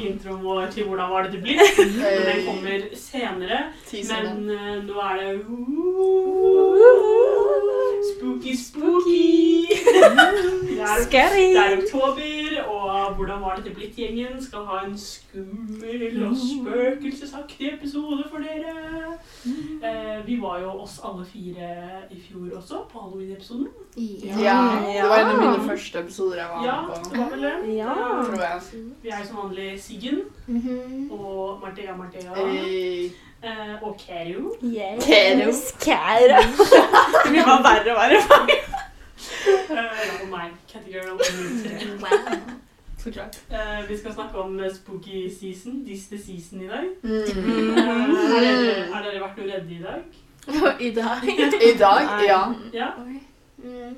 akustisk introen vår til 'Hvordan var dette blitt'. Men den kommer senere. Men eh, nå er det Spooky, spooky! Det er, Scary. det er oktober, og Hvordan var dette blitt-gjengen skal ha en skummel og spøkelsesaktig episode for dere. Eh, vi var jo oss alle fire i fjor også, på halloween-episoden. Ja, det var en av mine første episoder jeg var Ja, med det var vel det. Ja. Tror jeg. Vi er som vanlig Siggen Mhm. og Marthea Marthea Hey. eh, og Keru. Yes. Kære. Det blir bare verre og verre. Eh, og Eh, vi skal snakke om eh, spooky season, the season i dag. Mm. Eh, har, dere, har dere vært noe redde i dag? I dag. I dag, ja. Ja? Mm.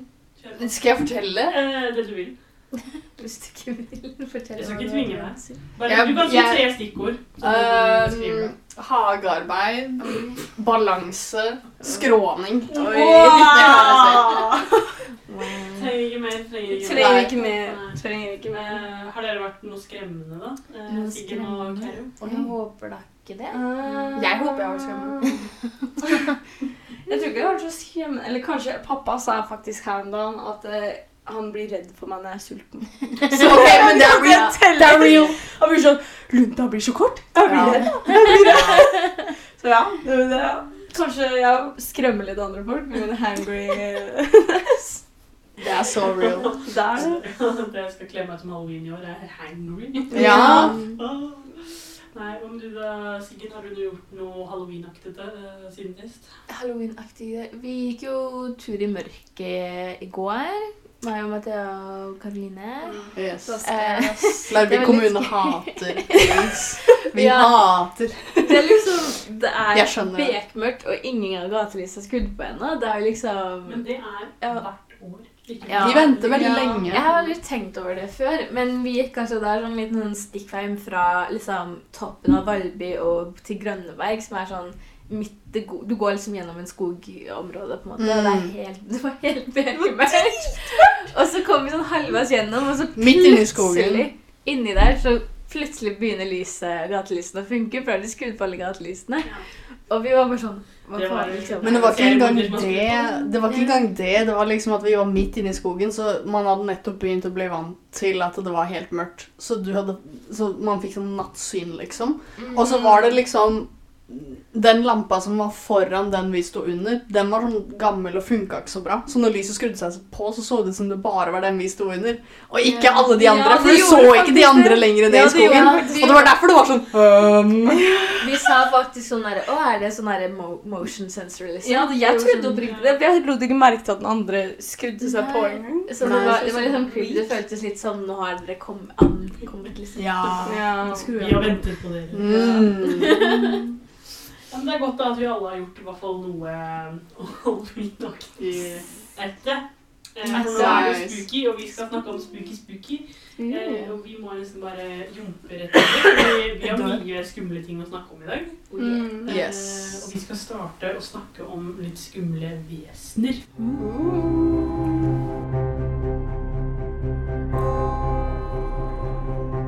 Skal jeg fortelle? Uh, det du vil. Hvis du ikke vil fortelle Jeg skal ikke tvinge deg. Bare, Jeg- du kan si jeg- tre stikkord. Um, hagearbeid, balanse, skråning. Oi. Wow. Trenger ikke mer. Trenger ikke mer. Trenger ikke. Eh, har dere vært noe skremmende, da? Eh, Noe skremmende? og? Jeg håper da ikke det. Jeg håper jeg har vært skremmende. Jeg tror ikke jeg har vært så skremmende. Eller kanskje pappa sa faktisk her om dagen at eh, han blir redd for meg når jeg er sulten. Så, ok, men det er real. Det er real. Han blir sånn Lunta blir så kort. Jeg blir Ja. redd. Jeg blir redd. Så ja, det, det, kanskje jeg skremmer litt andre folk med min hangry Det er så real. Der. det jeg skal kle meg som halloween i år, er hangry. Ja. Nei, om du da, Siggen, har du gjort noe halloweenaktig uh, siden sist? Halloween-aktige. Vi gikk jo tur i mørket i går. Meg og Mathea og Karoline. Yes. Eh, Larvik Det kommune hater. Vi Ja. hater Det er liksom Det er det. bekmørkt, og ingen av gatelysene er skrudd på ennå. Det er jo liksom Men det er Ja. hvert år. Ja. De venter veldig Ja. lenge. Jeg har aldri tenkt over det før, men vi gikk kanskje der sånn liten sånn stikkveien fra liksom, toppen av Valby og til Grønneberg, som er sånn midt Du går liksom gjennom en skogområde, på en måte, og det, er Mm. helt, det var helt bekmørkt. Og så kom vi sånn halvveis gjennom, og så Midt inni skogen. plutselig, inni der, så plutselig begynner lyset, gatelysene å funke, for da har de skrudd på alle gatelysene. Og vi var bare sånn Hva Det var- liksom? Men det var ikke engang det. Det var ikke engang det. Det var liksom at vi var midt inne i skogen, så man hadde nettopp begynt å bli vant til at det var helt mørkt. Så, du hadde, så man fikk sånn nattsyn, liksom. Og så var det liksom Den lampa som var foran den vi sto under, den var sånn gammel og funka ikke så bra. Så når lyset skrudde seg på, så så det ut som det bare var den vi sto under. Og ikke Ja. alle de andre, Ja, for du så ikke de andre lenger ned Ja, i skogen. Og det var derfor det var sånn um. Vi sa faktisk sånn herre Å, er det sånn herre mo motion sensor, liksom? Ja, jeg trodde oppriktig det. for Jeg lot ikke merke til at den andre skrudde seg på engang. Så det var, det var sånn liksom creepy. Det føltes litt som nå har dere kommet ankommet, liksom. Ja. Ja. Vi har ventet på dere. Mm. Ja, men det er godt da at vi alle har gjort i hvert fall noe halloweenaktig etter. Eh, for nå er det spooky, og vi skal snakke om spooky spooky. Eh, Mm. og vi må nesten bare jumpe rett over. fordi Vi har mye skumle ting å snakke om i dag. Mm. Eh, Yes. og vi skal starte å snakke om litt skumle vesener.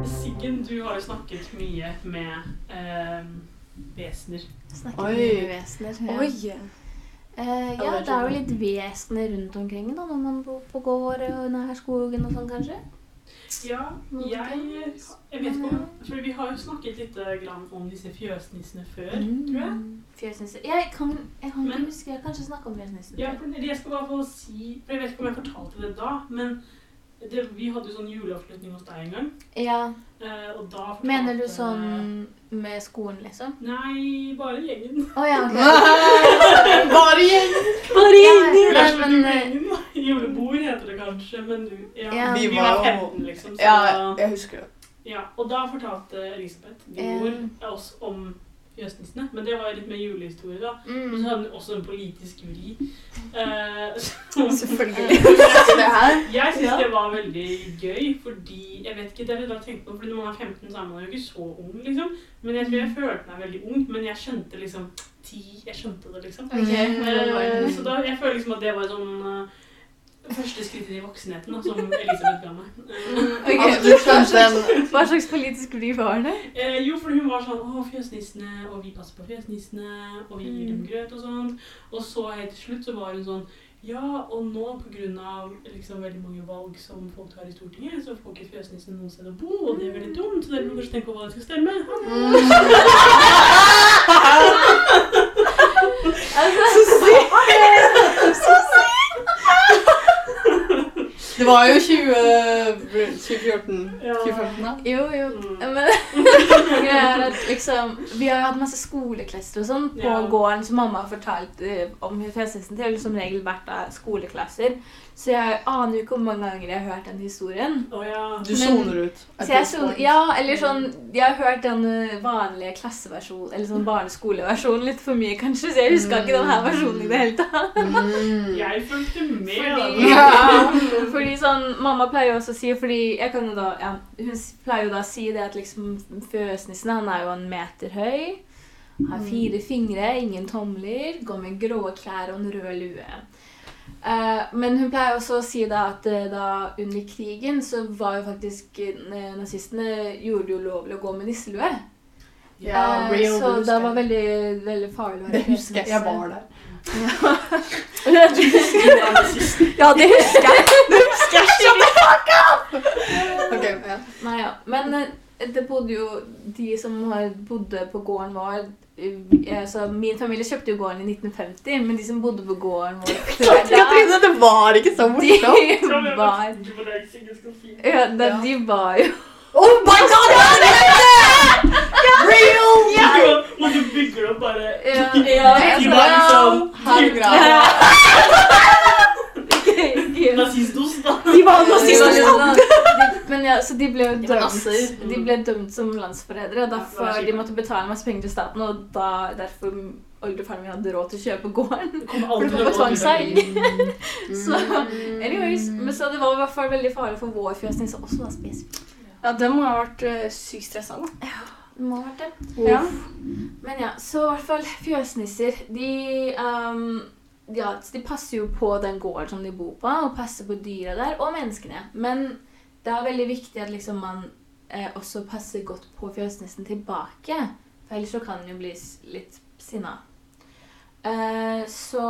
Siggen, du har jo snakket mye med eh, vesener. Snakker Oi. mye med vesener. Ja. Oi. Eh, ja, det er jo litt vesener rundt omkring da, når man bor på gård og nær skogen og sånn, kanskje. Ja, jeg, jeg vet ikke om For vi har jo snakket litt eh, grann om disse fjøsnissene før, tror jeg. Fjøsnisser. Jeg kan, jeg kan Men- ikke huske, jeg har kanskje snakke om fjøsnissene Ja, for jeg skal bare få si For jeg vet ikke om jeg fortalte det da, men det, vi hadde jo sånn juleavslutning hos deg en gang. ja. eh, og da fortalte Mener du sånn med skolen, liksom? Nei, bare gjengen. Oh, ja, okay. Bare gjengen! Bare Ja, men, men eh, Gjengen. Julebord heter det kanskje, men du Ja, Ja. vi, Vi var var 15, liksom. Så, Ja, jeg husker det. ja. Og da fortalte Elisabeth, din mor, oss om fjøsnissene. Men det var jo litt mer julehistorie, da. Og så mm. hadde hun også en politisk vri. Eh, som- Selvfølgelig. jeg Jeg syns Ja. det var veldig gøy, fordi Jeg vet ikke, det det jeg tenkt på, fordi Når man er 15, så er man jo ikke så ung, liksom. Men jeg tror jeg følte meg veldig ung. Men jeg skjønte liksom ti Jeg skjønte det, liksom. Okay. Eh, så da, jeg føler liksom at det var sånn eh, Første skrittet i voksenheten, da, som Elisabeth ga meg. Okay, Ok, Altså, du skjønte en Hva slags politisk brief var det? Eh, jo, for hun var sånn Å, fjøsnissene, og vi passer på fjøsnissene, og vi gir dem grøt og sånn. Og så helt til slutt så var hun sånn Ja, og nå av liksom veldig mange valg som folk tar i Stortinget, så får ikke fjøsnissene noe sted å bo, og det er veldig dumt, så dere må kanskje tenke på hva dere skal stemme. Det var jo 20, 2014. Ja. 2015, da. Jo, jo. Mm. Men greia er at liksom Vi har jo hatt masse skoleklasser og sånn på Ja. gården som mamma har fortalt eh, om fjøsnissen til. Som regel vært av skoleklasser. Så jeg aner jo ikke hvor mange ganger jeg har hørt den historien. Oh, ja. Du soner ut. at Så jeg this ja, eller sånn Jeg har hørt den eh, vanlige klasseversjonen, eller sånn barneskoleversjonen litt for mye, kanskje, så jeg huska ikke den her versjonen i det hele tatt. Mm. Jeg fulgte med. Fordi, ja, fordi sånn, Mamma pleier også å si fordi jeg kan jo da, ja, Hun pleier jo da å si det at liksom fjøsnissen han er jo en meter høy. Har fire fingre, ingen tomler, går med grå klær og en rød lue. Eh, men hun pleier også å si da at eh, da under krigen så var jo faktisk eh, nazistene gjorde det ulovlig lovlig å gå med nisselue. Ja, Eh, så det var veldig, veldig farlig å være Det husker jeg. Jeg var der. Ja, det husker jeg. Det husker jeg ikke. Okay, ja. Nei, ja. Men eh, det bodde jo De som bodde på gården vår eh, altså, Min familie kjøpte jo gården i 1950, men de som bodde på gården vår Katrine, det var ikke så morsomt. de var Det var det jeg ja. De var jo Oh my god, det var det! Real! Ja. Må du bygge det opp bare Ja, De jeg var liksom. Ikke- nazistos, da. De var de- Men ja, så de ble jo dømt, de ble dømt som landsforrædere, og derfor Ja, de måtte betale masse penger til staten, og da, derfor oldefaren min hadde råd til å kjøpe gården. For det var på tvangssalg. Så, anyways, men så det var i hvert fall veldig farlig for vår fjøsnisse også, da, spesifikt. Ja, det må ha vært uh, sykt stressende. Ja, Det må ha vært det. Ja. Men ja, så i hvert fall fjøsnisser, de, ehm, ja, de passer jo på den gården som de bor på, og passer på dyra der, og menneskene. Men det er veldig viktig at liksom man eh, også passer godt på fjøsnissen tilbake, for ellers så kan den jo bli litt sinna. Eh, så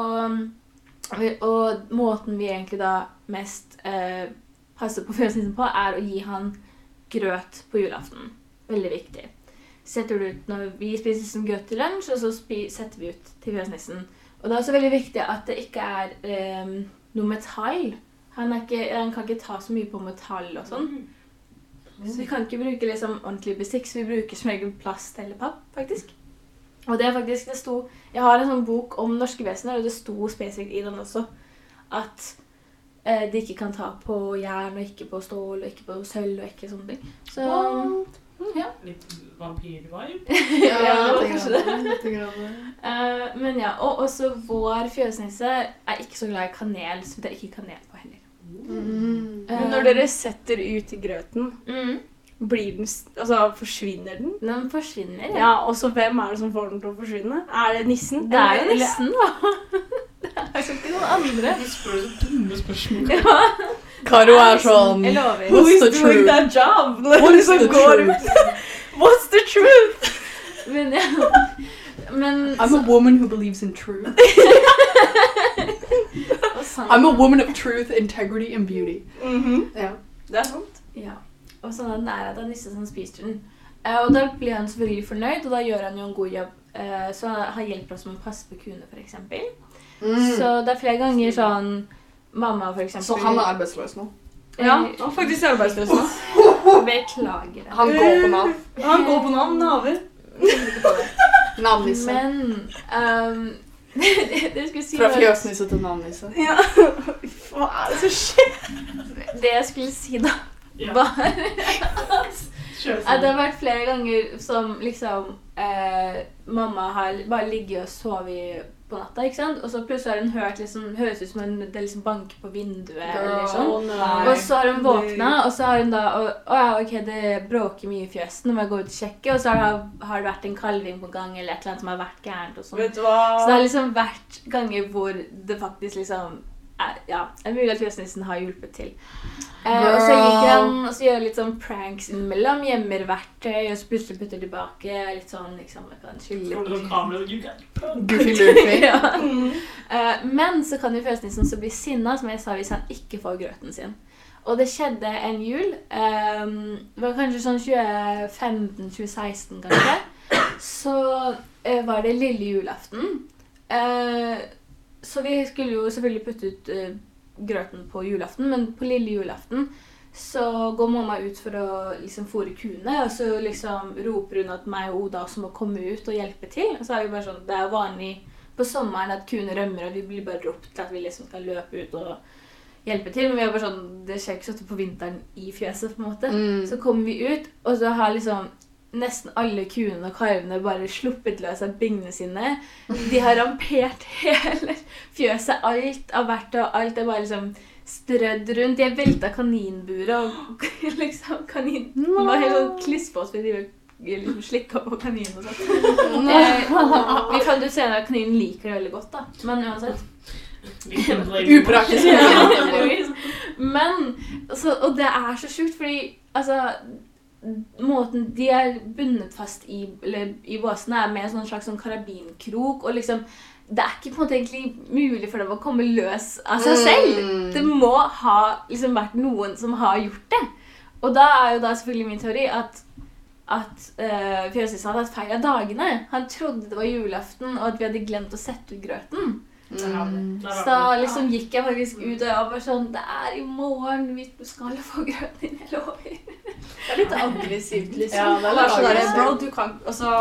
Og måten vi egentlig da mest eh, passer på fjøsnissen på, er å gi han grøt på julaften. Veldig viktig. Setter du ut når vi spiser som grøt til lunsj, og så setter vi ut til fjøsnissen. Og det er også veldig viktig at det ikke er eh, noe metall. Han, ikke, han kan ikke ta så mye på metall og sånn. Så vi kan ikke bruke liksom ordentlig bestikk, så vi bruker som regel plast eller papp, faktisk. Og det er faktisk, det sto, Jeg har en sånn bok om norske vesener, og det sto spesifikt i den også at eh, de ikke kan ta på jern, og ikke på stål, og ikke på sølv, og ikke sånne ting. Så Litt vampyr-vibe. Ja, Ja, kanskje det. litt grann. Eh, men ja, Og også vår fjøsnisse er ikke så glad i kanel, så det er ikke kanel på heller. Mm. Men når dere setter ut i grøten, Mm. Blir den Altså, forsvinner den? Den forsvinner. Ja. Ja, og så hvem er det som får den til å forsvinne? Er det nissen? Det er jo nissen, da. Det er jo ikke noen andre. Du spør så dumme spørsmål. Ja, Karo er sånn Jeg lover. Who is the doing truth? that job? What is så the går truth? What's the truth? Men ja. Men I'm a woman who believes in truth. I'm a woman of truth, integrity and beauty. Mhm. Ja. Det er sant. ja. Og sånn at den er at det er nisse som spiser den. Eh, og da blir han selvfølgelig fornøyd, og da gjør han jo en god jobb. Eh, så han hjelper oss med å passe på kuene, f.eks. Mm. Så det er flere ganger sånn Mamma, eksempel Så han er arbeidsløs nå. Ja, han er faktisk arbeidsløs nå. Beklager det. Han går på navn. Han går på navn, naver. Navnisse. Men um, det skulle si Fra fjøsnisse til navnisse. Ja. Hva er det som skjer? Det jeg skulle si da, Ja. Bare at, at det har vært flere ganger som liksom eh, Mamma har bare ligget og sovet på natta, ikke sant? Og så plutselig har hun hørt liksom, høres ut som en, det liksom banker på vinduet. eller sånn. nei. Og så har hun våkna, og så har hun da og, Å ja, ok, det bråker mye i fjøsen, nå må jeg gå ut og sjekke. Og så har har det vært en kalving på gang, eller et eller annet som har vært gærent. og sånn. Så det har liksom vært ganger hvor det faktisk liksom ja, det er mulig at fjøsnissen har hjulpet til. Eh, og så gikk han og så gjør litt sånn pranks innimellom. Gjemmer verktøy og plutselig putter tilbake. Litt sånn liksom Goofy Loofy. ja. Eh, men så kan jo fjøsnissen så bli sinna, som jeg sa, hvis han ikke får grøten sin. Og det skjedde en jul. eh, det var kanskje sånn 2015-2016, kanskje. Så eh, var det lille julaften. Eh, så vi skulle jo selvfølgelig putte ut uh, grøten på julaften, men på lille julaften så går mamma ut for å liksom fôre kuene, og så liksom roper hun at meg og Oda også må komme ut og hjelpe til. Og så er vi bare sånn, Det er vanlig på sommeren at kuene rømmer, og vi blir bare ropt til at vi liksom skal løpe ut og hjelpe til. Men vi er bare sånn, det skjer ikke sånn på vinteren i fjeset, på en måte. Mm. Så kommer vi ut, og så har liksom nesten alle kuene og kalvene bare sluppet løs av bingene sine. De har rampert hele fjøset. Alt av hvert og alt er bare liksom strødd rundt. De har velta kaninburet, og liksom kaninen var helt sånn klissvåt fordi de liksom slikka på kaninen og sånn. Vi fant ut senere at kaninen liker det veldig godt, da. Men uansett. Upraktisk. Anyways. Men så, Og det er så sjukt, fordi altså Måten de er bundet fast i, i båsene, er med en sånn slags sånn karabinkrok. Og liksom Det er ikke på en måte egentlig mulig for dem å komme løs av seg selv. Mm. Det må ha liksom vært noen som har gjort det. Og da er jo da selvfølgelig min teori at at uh, Fjøsnissen hadde hatt feil av dagene. Han trodde det var julaften, og at vi hadde glemt å sette ut grøten. Mm. Så da liksom gikk jeg faktisk ut, og jeg var sånn Det er i morgen vi skal få grøt inn i lover. Det er litt aggressivt, liksom. Ja, det er sånn der, aggressivt. Bro, du kan Altså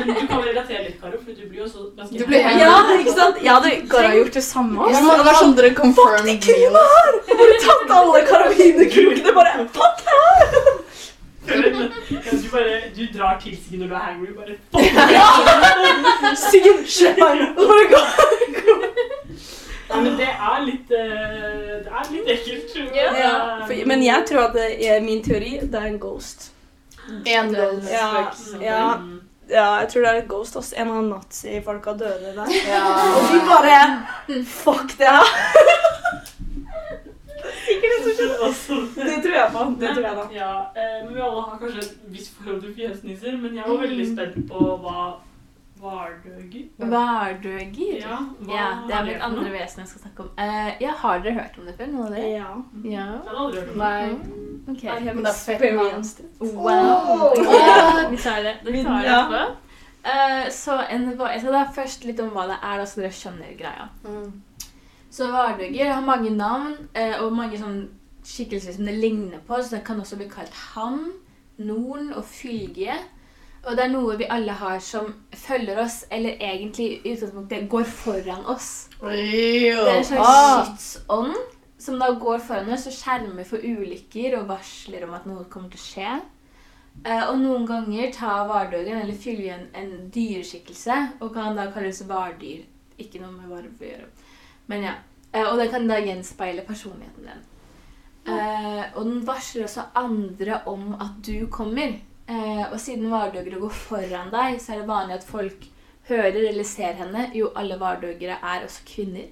Men du kan relatere litt, Karo, for du blir jo så ganske Du blir Ja, ikke sant? Jeg hadde Gara gjort det samme. Ja, Altså. men det var sånn dere confirmed meal. Jeg bare tatt alle karabinekrokene bare Fuck det! Ja, du, bare, du drar til Siggen når du er hangry. Bare Siggen, slipp meg! bare gå. Nei, men det er litt eh, Det er litt ekkelt. Ja, for, men jeg tror at det er min teori det er en ghost. En ghost. Ja, ja, ja, jeg tror det er et ghost. Ass. En av nazifolka døde der. Ja. Og de bare Fuck det her! Altså, Det tror jeg på. Det tror jeg da. Ja, eh, men vi alle har kanskje et visst forhold til fjesnisser, men jeg var veldig spent på hva vardøger Hverdøger. Ja, hva Ja, det er mitt andre vesen jeg skal snakke om. Uh, ja, har dere hørt om det før? Noe av det? Ja. Ja. Jeg har aldri hørt om det. Nei. Ok. I have er experienced it. Wow. Oh. Vi tar det. Vi tar det Ja. etterpå. Eh, så en, jeg skal da først litt om hva det er, da, så dere skjønner greia. Mm. Så vardøger har mange navn eh, og mange sånn skikkelser som det ligner på. Så det kan også bli kalt ham, noen og fylgje. Og det er noe vi alle har som følger oss, eller egentlig i utgangspunktet går foran oss. Det er en slags Ah. skytsånd som da går foran oss og skjermer for ulykker og varsler om at noe kommer til å skje. Eh, og noen ganger tar vardøgen eller fylgjen en dyreskikkelse og kan da kalles vardyr. Ikke noe med varv å gjøre. Men ja. Eh, og den kan da gjenspeile personligheten din. Eh, og den varsler også andre om at du kommer. Eh, og siden vardøgere går foran deg, så er det vanlig at folk hører eller ser henne. Jo, alle vardøgere er også kvinner.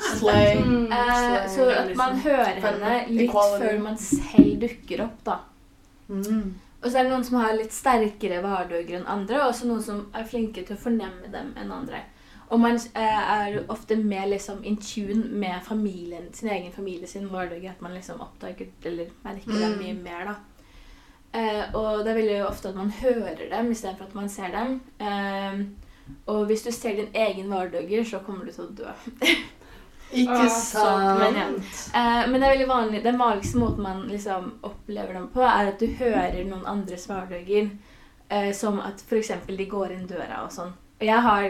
Slay. Mm. Eh, så at man hører henne litt Equality. før man selv dukker opp, da. Mm. Og så er det noen som har litt sterkere vardøger enn andre, og også noen som er flinke til å fornemme dem enn andre. Og man eh, er ofte mer liksom in tune med familien, sin egen familie sin vardøger, at man liksom oppdager eller merker mm. det mye mer, da. Eh, og det er veldig ofte at man hører dem istedenfor at man ser dem. Eh, og hvis du ser din egen vardøger, så kommer du til å dø. Ikke Ah, sant. men ja. Eh, men det er veldig vanlig, den vanligste måten man liksom opplever dem på, er at du hører noen andres hverdager. Eh, som at f.eks. de går inn døra og sånn. Og jeg har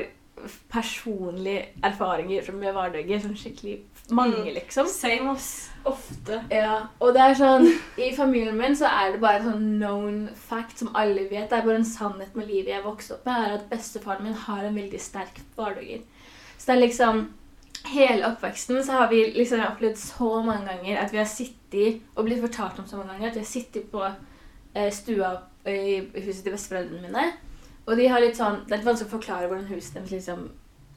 personlige erfaringer som med hverdøger. Sånn skikkelig mange, Mm. liksom. Same, ass. Ofte. Ja, og det er sånn I familien min så er det bare sånn known fact som alle vet. Det er bare en sannhet med livet jeg vokste opp med, er at bestefaren min har en veldig sterk hverdøger. Så det er liksom Hele oppveksten så har vi liksom opplevd så mange ganger at vi har sittet og blitt fortalt om så mange ganger at vi har sittet på eh, stua i huset til besteforeldrene mine. Og de har litt sånn, Det er litt vanskelig å forklare hvordan huset deres liksom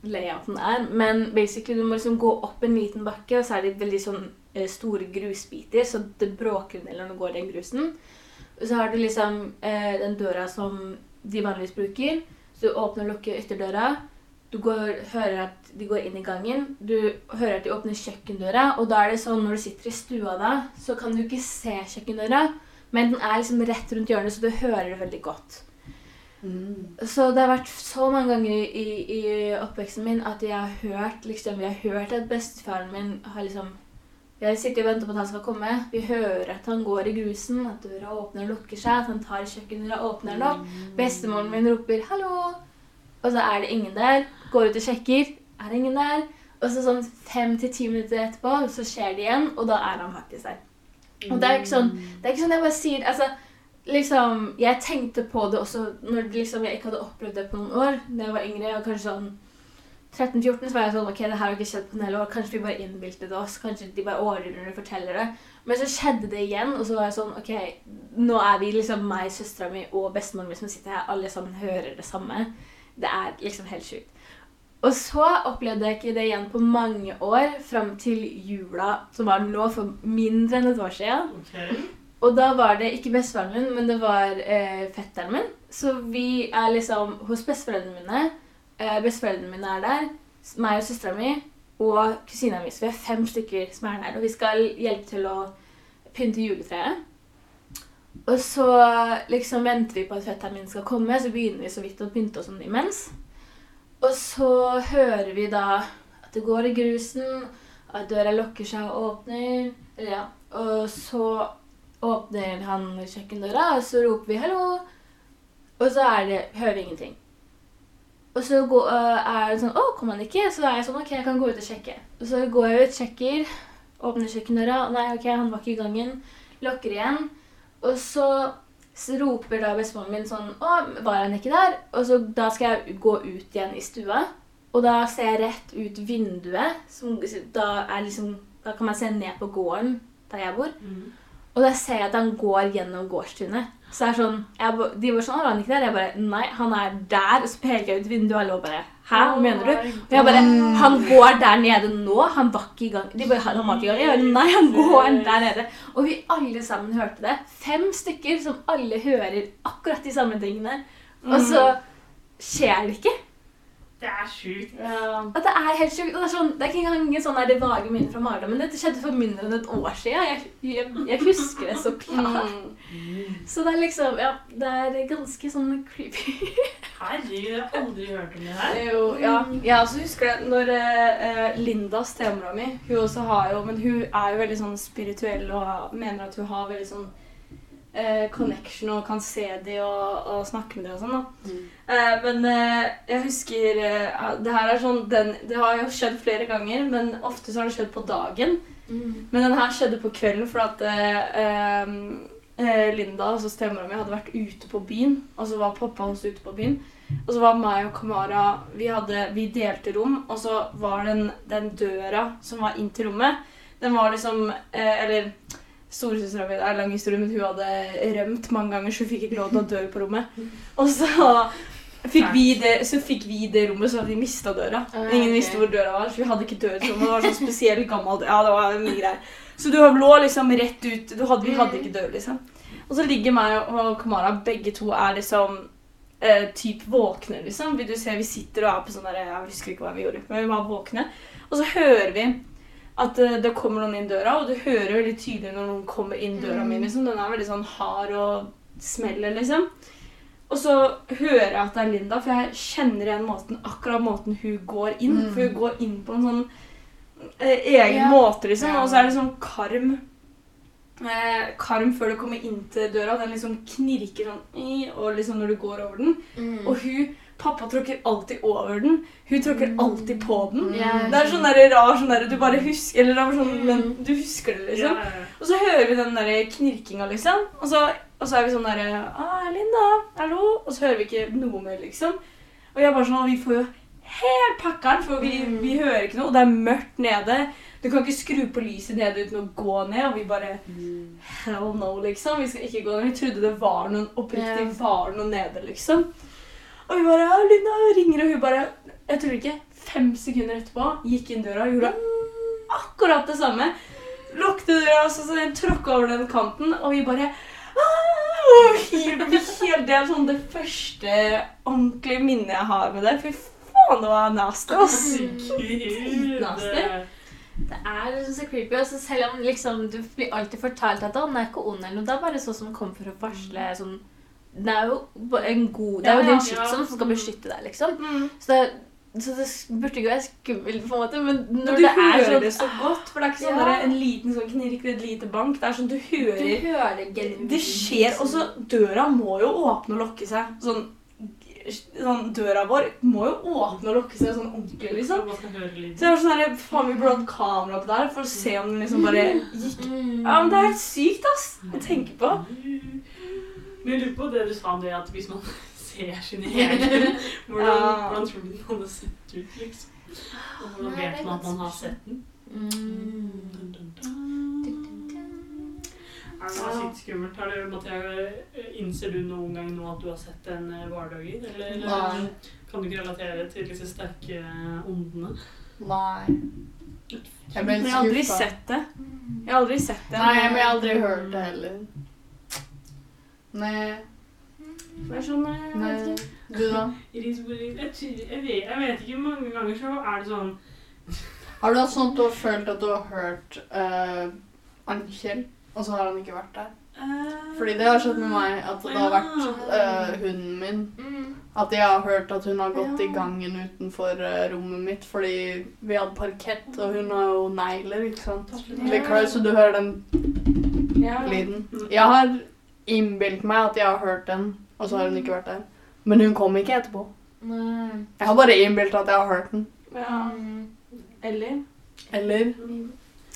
layouten er. Men basically du må liksom gå opp en liten bakke, og så er det veldig sånn eh, store grusbiter, så det bråker en del når du går den grusen. Og så har du liksom eh, den døra som de vanligvis bruker. Så du åpner og lukker ytterdøra. Du går, hører at de går inn i gangen. Du hører at de åpner kjøkkendøra. Og da er det sånn når du sitter i stua da, så kan du ikke se kjøkkendøra, men den er liksom rett rundt hjørnet, så du hører det veldig godt. Mm. Så det har vært så mange ganger i, i oppveksten min at jeg har hørt liksom, jeg har hørt at bestefaren min har liksom Jeg sitter og venter på at han skal komme. Vi hører at han går i grusen, at døra åpner og lukker seg, at han tar kjøkkendøra og åpner den opp. Bestemoren min roper 'hallo', og så er det ingen der. Går ut og sjekker, er det ingen der. Og så sånn fem til ti minutter etterpå så skjer det igjen, og da er han faktisk der. Og det er ikke sånn, det er ikke sånn jeg bare sier altså, liksom, Jeg tenkte på det også når liksom, jeg ikke hadde opplevd det på noen år. Da jeg var yngre, og kanskje sånn 13-14, så var jeg sånn Ok, det her har ikke skjedd på en hel år. Kanskje vi bare innbilte det oss. Kanskje de bare overdriver og forteller det. Men så skjedde det igjen, og så var jeg sånn Ok, nå er vi liksom meg, søstera mi og bestemoren min som sitter her, alle sammen hører det samme. Det er liksom helt sjukt. Og så opplevde jeg ikke det igjen på mange år, fram til jula, som var nå for mindre enn et år siden. Ok. Og da var det ikke bestefaren min, men det var eh, fetteren min. Så vi er liksom hos besteforeldrene mine. Eh, besteforeldrene mine er der. Meg og søstera mi og kusina mi. Så vi er fem stykker som er der. Og vi skal hjelpe til å pynte juletreet. Og så liksom venter vi på at fetteren min skal komme, så begynner vi så vidt å pynte oss sånn imens. Og så hører vi da at det går i grusen, at døra lukker seg og åpner. Eller ja. Og så åpner han kjøkkendøra, og så roper vi 'hallo'. Og så er det, hører vi ingenting. Og så går, øh, er det sånn 'Å, kom han ikke?' Så er jeg sånn 'OK, jeg kan gå ut og sjekke'. Og så går jeg ut, sjekker, åpner kjøkkendøra. og Nei, OK, han var ikke i gangen. Lukker igjen. Og så, så roper da bestemoren min sånn 'Å, var han ikke der?' Og så da skal jeg gå ut igjen i stua. Og da ser jeg rett ut vinduet. Som, da, er liksom, da kan man se ned på gården der jeg bor. Mm. Og da ser jeg at han går gjennom gårdstunet. Så det er sånn, jeg, De var sånn var han ikke der?' Jeg bare 'Nei, han er der.' Og så peker jeg ut vinduet, og alle bare 'Hæ, hva mener du?' Og jeg bare 'Han går der nede nå. Han var ikke i gang.' De bare 'Han var ikke i gang.' Jeg bare 'Nei, han går der nede.' Og vi alle sammen hørte det. Fem stykker som alle hører akkurat de samme tingene. Og så skjer det ikke. Det er sjukt. Ja. At det er helt sjukt. og Det er, sånn, det er ikke engang sånn der det vage minnet fra Marla, men dette skjedde for mindre enn et år siden. Jeg, jeg, jeg husker det så klart. Mm. Så det er liksom Ja, det er ganske sånn creepy. Herregud, jeg har aldri hørt om det her. Jo, ja. Jeg også husker det når uh, Linda, stemora mi, hun også har jo Men hun er jo veldig sånn spirituell og mener at hun har veldig sånn eh, connection og kan se de og, og snakke med de og sånn. da. Mm. Eh, men eh, jeg husker eh, Det her er sånn den, Det har jo skjedd flere ganger, men ofte så har det skjedd på dagen. Men den her skjedde på kvelden fordi at eh, eh, Linda, altså stemora mi, hadde vært ute på byen. Og så var pappa hans ute på byen. Og så var meg og Kamara Vi, hadde, vi delte rom, og så var den, den døra som var inn til rommet, den var liksom eh, Eller storesøstera mi Det er en lang historie, men hun hadde rømt mange ganger, så hun fikk ikke lov til å ha dør på rommet. Og så fikk vi det, så fikk vi det rommet, så hadde vi mista døra. Ingen visste hvor døra var, så vi hadde ikke dør til rommet. Det var sånn spesielt gammelt. Ja, det var mye greier. Så du lå liksom rett ut. Du hadde, vi hadde ikke dør, liksom. Og så ligger meg og Kamara, begge to er liksom eh, typ våkne, liksom. Vil du se, vi sitter og er på sånn der Jeg husker ikke hva vi gjorde, men vi var våkne. Og så hører vi at eh, det kommer noen inn døra, og du hører veldig tydelig når noen kommer inn døra mi. liksom. Den er veldig sånn hard og smeller, liksom. Og så hører jeg at det er Linda, for jeg kjenner igjen måten, akkurat måten hun går inn. Mm. For hun går inn på en sånn eh, egen yeah. måte, liksom. Og så er det sånn karm eh, Karm før du kommer inn til døra. Den liksom knirker sånn og liksom når du går over den. Mm. Og hun Pappa tråkker alltid over den. Hun tråkker alltid på den. Ja, Det er sånn der rar sånn der, Du bare husker Eller det var sånn, men du husker det, liksom. Ja. Og så hører vi den der knirkinga, liksom. Og så, og så er vi sånn derre ah, 'Linda, hallo?' Og så hører vi ikke noe mer, liksom. Og jeg bare sånn, vi får jo helt pakkeren, for vi, Mm. vi hører ikke noe. Og det er mørkt nede. Du kan ikke skru på lyset nede uten å gå ned. Og vi bare Hell no, liksom. Vi skal ikke gå ned. Vi trodde det var noen oppriktig yeah. var noe nede, liksom. Og vi bare ja, 'Linda ringer', og hun bare Jeg tror ikke fem sekunder etterpå, gikk inn døra og gjorde akkurat det samme. Lukte døra, og så så den tråkka over den kanten, og vi bare «Ah!» og helt, helt, Det er sånn det første ordentlige minnet jeg har med det. Fy faen, det var nasty, ass. Gud. Nasty. Det er liksom så creepy. Også selv om liksom, du blir alltid fortalt at han er ikke ond, eller noe, det er bare sånn som kom for å varsle sånn Det er jo en god Det er jo Ja, din ja, skyts som skal beskytte deg, liksom. Mm. Så det, så det burde ikke være skummelt, på en måte, men når det er sånn Du hører det så godt, for det er ikke sånn Ja. en liten sånn knirk ved et lite bank. Det er sånn du hører Du hører genuint. Det skjer, og så døra må jo åpne og lukke seg. Sånn, sånn Døra vår må jo åpne og lukke seg sånn ordentlig, liksom. Så jeg var sånn her, faen, Vi burde hatt kamera opp der for å se om den liksom bare gikk Mm. Ja, men Det er helt sykt, ass, å tenke på. Men jeg lurer på det du sa om det at hvis man ser sine egen Hvordan, Ja. hvordan tror du den hadde sett ut, liksom? Og hvordan Nei, vet man at man har sett den? Mm. Dun, dun, dun. Er det noe sykt skummelt? Har du, Mathea, innser du noen gang nå at du har sett en eh, hverdager? Eller, eller kan du ikke relatere til disse sterke ondene? Nei. Jeg ble jeg har aldri sett det. Jeg har aldri sett det. Nei, men jeg har aldri hørt det heller. Nei. Det er sånn, jeg vet ikke. Du, da? It- Jeg, vet, jeg vet ikke, mange ganger så er det sånn Har du hatt sånt har følt at du har hørt uh, Ann-Kjell, og så har han ikke vært der? eh, Fordi det har skjedd med meg at det har vært eh, hunden min. Mm. At jeg har hørt at hun har gått i gangen utenfor eh, rommet mitt fordi vi hadde parkett, og hun har jo negler, ikke sant. Litt close, så du hører den Ja. lyden. Jeg har innbilt meg at jeg har hørt den, og så har hun ikke vært der. Men hun kom ikke etterpå. Nei. Jeg har bare innbilt at jeg har hørt den. ja. Mm. Eller? Eller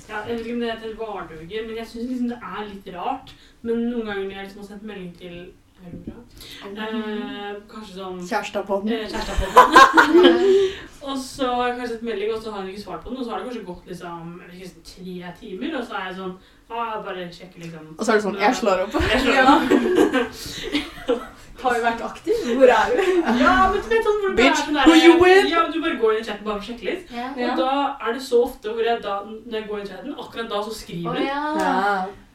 Ja, jeg vet ikke om det heter varduger, men jeg syns liksom det er litt rart. Men noen ganger når jeg liksom har sendt melding til Aurora eh, Kanskje sånn kjæresta på den. eh, kjæresta og så har jeg kanskje sett melding, og så har hun ikke svart på den. Og så har det kanskje gått liksom ikke, tre timer, og så er jeg sånn ah, bare sjekker liksom Og så er det sånn Jeg slår opp. Jeg slår opp. Har vi vært aktiv? Hvor er du? Ja, men du vet sånn hvor det Bitch, er sånn der, who you with? Ja, du bare går inn i chatten bare for å sjekke litt. Yeah. Og Og da er det så ofte hvor jeg da, når jeg går inn i chatten, akkurat da så skriver hun. ja. Ja.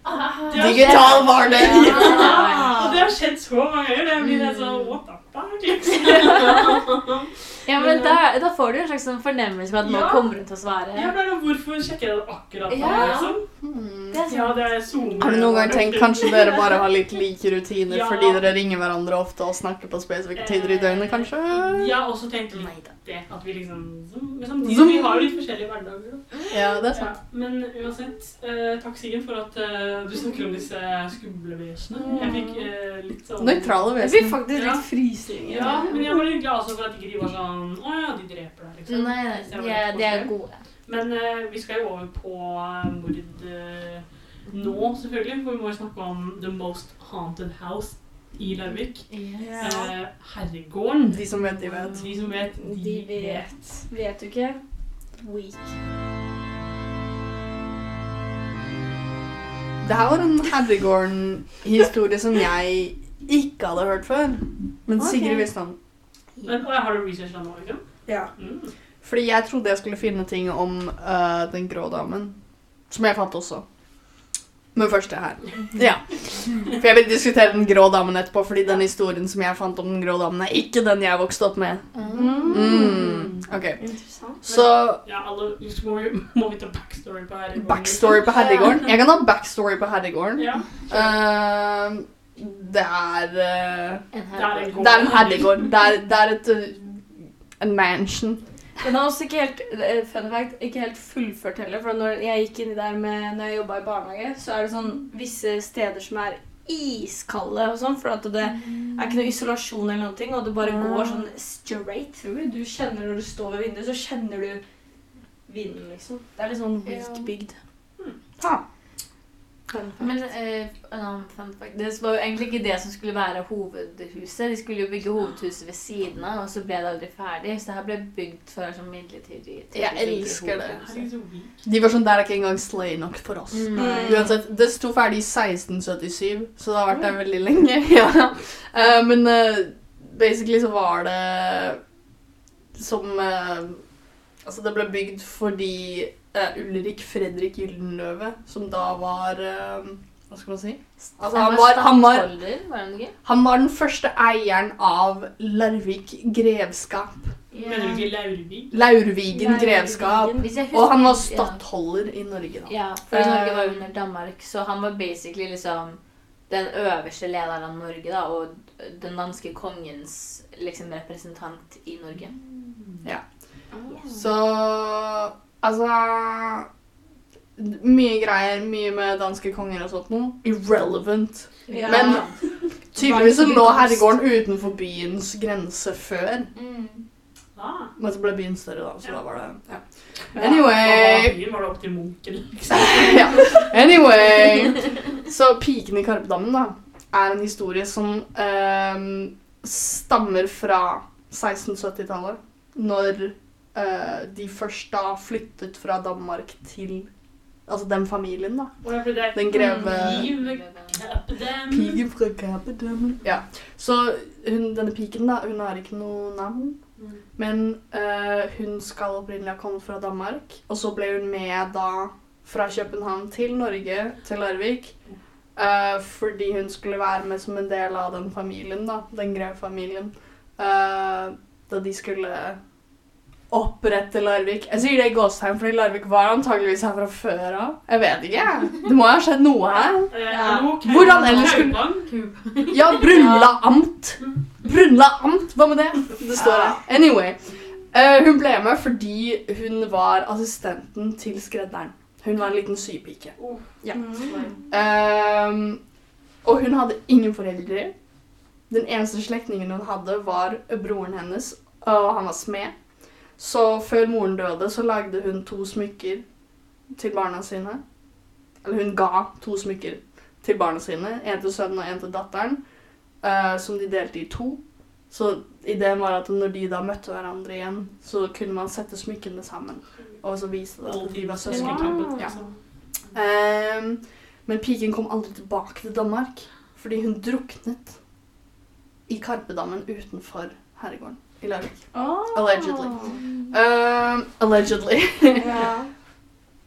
Ah. Digital var det! Ja, og det har skjedd så mange ganger. Det blir mm. sånn What the. Ja, men da, da får du en slags sånn fornemmelse på at nå Ja. kommer hun til å svare. Ja, men Hvorfor sjekker jeg det akkurat nå? Ja. Liksom? Mm. Det er. Ja, det er zoomer. Har du noen gang tenkt kanskje dere bare har litt like rutiner Ja. fordi dere ringer hverandre ofte og snakker på spesifikke tider i døgnet, kanskje? Jeg har også tenkt litt det. At vi liksom samtidig Zoom. vi har jo litt forskjellige hverdager. da. Ja, det er Ja, sant. men uansett, eh, takk Siggen for at eh, du snakker om disse skumle vesenene. Jeg fikk eh, litt sånn Nøytrale Jeg fikk faktisk litt litt frysninger. Ja, men jeg var litt glad for at ikke de var sånn Å ja, de dreper deg, liksom. Nei, nei, de er, de er gode. Men uh, vi skal jo over på eh, mord uh, nå, selvfølgelig. For vi må jo snakke om The Most Haunted House i Larvik. Yes. Uh, herregården. De som vet, de vet. De som vet, de, De vet. vet. Vet du ikke? Weak. Det her var en Herregården-historie som jeg ikke hadde hørt før. Men okay. Sigrid visste han. Men, har du researcha nå, liksom? Ja. Mm. Fordi jeg trodde jeg skulle finne ting om uh, den grå damen. Som jeg fant også. Men først det her. Ja. For jeg vil diskutere den grå damen etterpå, fordi den historien som jeg fant om den grå damen, er ikke den jeg vokste opp med. Mm. Ok. Så Ja, alle, må, vi, må vi ta backstory på herregården? backstory på Herregården. Jeg kan ha backstory på Herregården. Ja. Det er uh, en gård. Det er en herregård. Det er, det er et uh, en mansion. Den er også ikke helt eh, fun fact, ikke helt fullført heller. For når jeg gikk inn der med, når jeg jobba i barnehage, så er det sånn visse steder som er iskalde og sånn. For at det er ikke noe isolasjon eller noen ting, og det bare går sånn straight through. Du kjenner når du står ved vinduet, så kjenner du vinden, liksom. Det er litt sånn weak bygd. Ha. Men eh, en annen fun fact. Det var jo egentlig ikke det som skulle være hovedhuset. De skulle jo bygge hovedhuset ved siden av, og så ble det aldri ferdig. Så det her ble bygd for sånn midlertidig Jeg elsker det. De var sånn, det er ikke engang slay nok for oss. Mm. Mm. Uansett, det sto ferdig i 1677, så det har vært der veldig lenge. ja. uh, men uh, basically så var det som uh, Altså, det ble bygd fordi eh, Ulrik Fredrik Gyldenløve, som da var uh, Hva skal man si? Altså, han var, han, var, han var den første eieren av Larvik grevskap. Mener du ikke Laurvigen grevskap. Og han var stattholder ja. i Norge, da. Ja, for Norge var Eh, under Danmark, så han var basically liksom den øverste lederen av Norge, da, og den danske kongens liksom representant i Norge. Ja. Yes. Så Altså Mye greier, mye med danske konger og sånt noe. Irrelevant. Ja. Men tydeligvis så lå herregården utenfor byens grense før. mm. Ah. Men så ble byen større, da. Så Ja. da var det ja. Ja, Anyway. byen var det opp til Munken, liksom. Anyway. Så piken i Karpedammen da, er en historie som ehm, stammer fra 1670-tallet. Når eh, de først da flyttet fra Danmark til Altså den familien, da. Den greve Piken fra Karpedammen. Ja. Så hun, denne piken, da, hun har ikke noe navn. Mm. Men uh, hun skal opprinnelig ha kommet fra Danmark, og så ble hun med da fra København til Norge, til Larvik. Uh, fordi hun skulle være med som en del av den familien, da, den grevfamilien. Uh, da de skulle opprette Larvik. Jeg sier det i gåstegn, fordi Larvik var antageligvis her fra før av. Jeg vet ikke. Det må jo ha skjedd noe her. Eh, Ja. Hvordan ellers skulle- Ja, Brunla amt. Brunla amt, hva med det? Det står her. Anyway. eh, hun ble med fordi hun var assistenten til skredderen. Hun var en liten sypike. Oh. Ja. Mm. Ehm, og hun hadde ingen foreldre. Den eneste slektningen hun hadde, var broren hennes, og han var smed. Så før moren døde, så lagde hun to smykker til barna sine. Eller hun ga to smykker til barna sine. En til sønnen og en til datteren. Uh, som de delte i to. Så ideen var at når de da møtte hverandre igjen, så kunne man sette smykkene sammen. Og så vise det at de var søsken. Ja. Ehm, men piken kom aldri tilbake til Danmark, fordi hun druknet i Karpedammen utenfor herregården i Larvik. Allegedly. Uh, allegedly. Ja.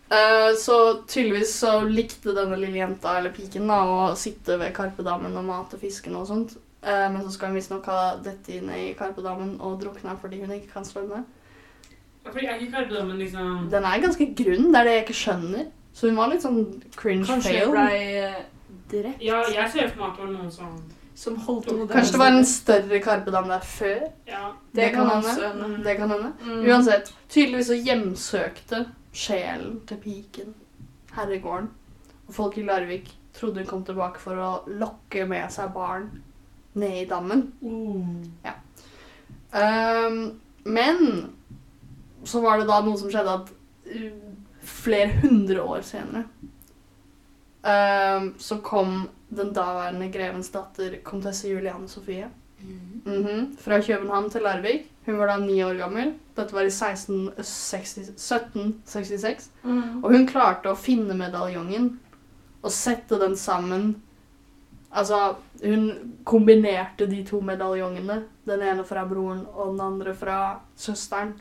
Eh, så tydeligvis så likte denne lille jenta, eller piken, da, å sitte ved Karpedammen og mate fisken og sånt. Uh, men så skal hun visstnok ha dette inne i Karpedammen og drukna fordi hun ikke kan svømme. Fordi er ikke Karpedammen liksom Den er ganske grunn, det er det jeg ikke skjønner. Så hun var litt sånn cringe Kanskje ble drept. Ja, jeg ser for meg at det var noen som Som holdt hodet Kanskje det var en større Karpedam der før? Ja. Det kan hende. Det kan hende. Mm. Uansett, tydeligvis så hjemsøkte sjelen til piken herregården. Og folk i Larvik trodde hun kom tilbake for å lokke med seg barn ned i dammen. Mm. Ja. Um, men så var det da noe som skjedde at uh, flere hundre år senere um, så kom den daværende grevens datter, komtesse Juliane Sofie, mhm, fra København til Larvik. Hun var da ni år gammel. Dette var i 1660, 1766. Mm. Og hun klarte å finne medaljongen og sette den sammen. Altså, hun kombinerte de to medaljongene. Den ene fra broren og den andre fra søsteren.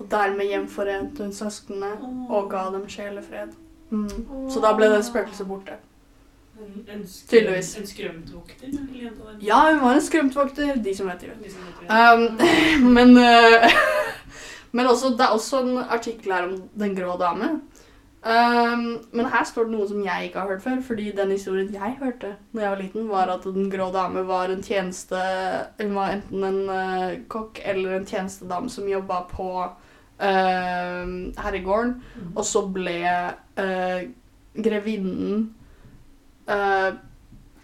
Og dermed gjenforente hun søsknene og ga dem sjelefred. Mm. Så da ble det spøkelset borte. En, Tydeligvis. en skrømtvokter? Ja, hun var en skrømtvokter, de som vet det. Liksom, vet det. Um, men uh, men også, det er også en artikkel her om Den grå dame. Um, men her står det noe som jeg ikke har hørt før. Fordi den historien jeg hørte da jeg var liten, var at Den grå dame var en tjeneste Hun var enten en uh, kokk eller en tjenestedame som jobba på uh, herregården. Og så ble uh, grevinnen eh,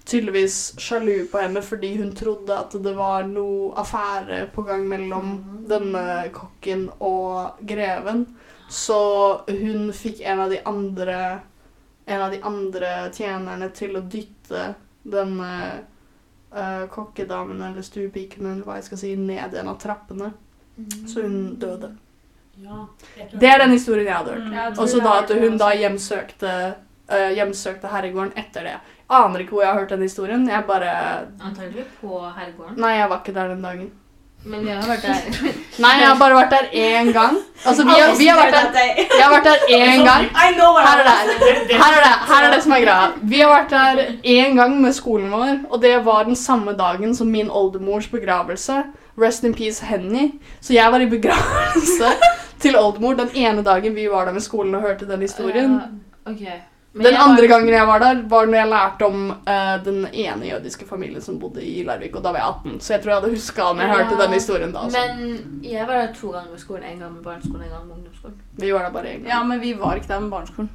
tydeligvis sjalu på henne fordi hun trodde at det var noe affære på gang mellom denne kokken og greven. Så hun fikk en av de andre en av de andre tjenerne til å dytte denne uh, kokkedamen eller stuepiken eller hva jeg skal si, ned en av trappene. Så hun døde. Ja. Det er den historien jeg hadde hørt. Mm. Og så da at hun da hjemsøkte, eh, hjemsøkte herregården etter det. Aner ikke hvor jeg har hørt den historien. Jeg bare Antagelig på herregården. Nei, jeg var ikke der den dagen. Men vi har vært der. Nei, jeg har bare vært der én gang. Altså, vi har, vi har vært der Jeg har vært der én gang. Her er det. Her er det, her er det som er greia. Vi har vært der én gang med skolen vår, og det var den samme dagen som min oldemors begravelse. Rest in peace, Henny. Så jeg var i begravelse til oldemor den ene dagen vi var der med skolen og hørte den historien. Uh, ok. Men Den var- andre gangen jeg var der, var når jeg lærte om uh, den ene jødiske familien som bodde i Larvik, og da var jeg 18. Så jeg tror jeg hadde huska om jeg hørte Ja, den historien da. Så. Men jeg var der to ganger med skolen. En gang med barneskolen, en gang med ungdomsskolen. Vi var der bare én gang. Ja, men vi var ikke der med barneskolen.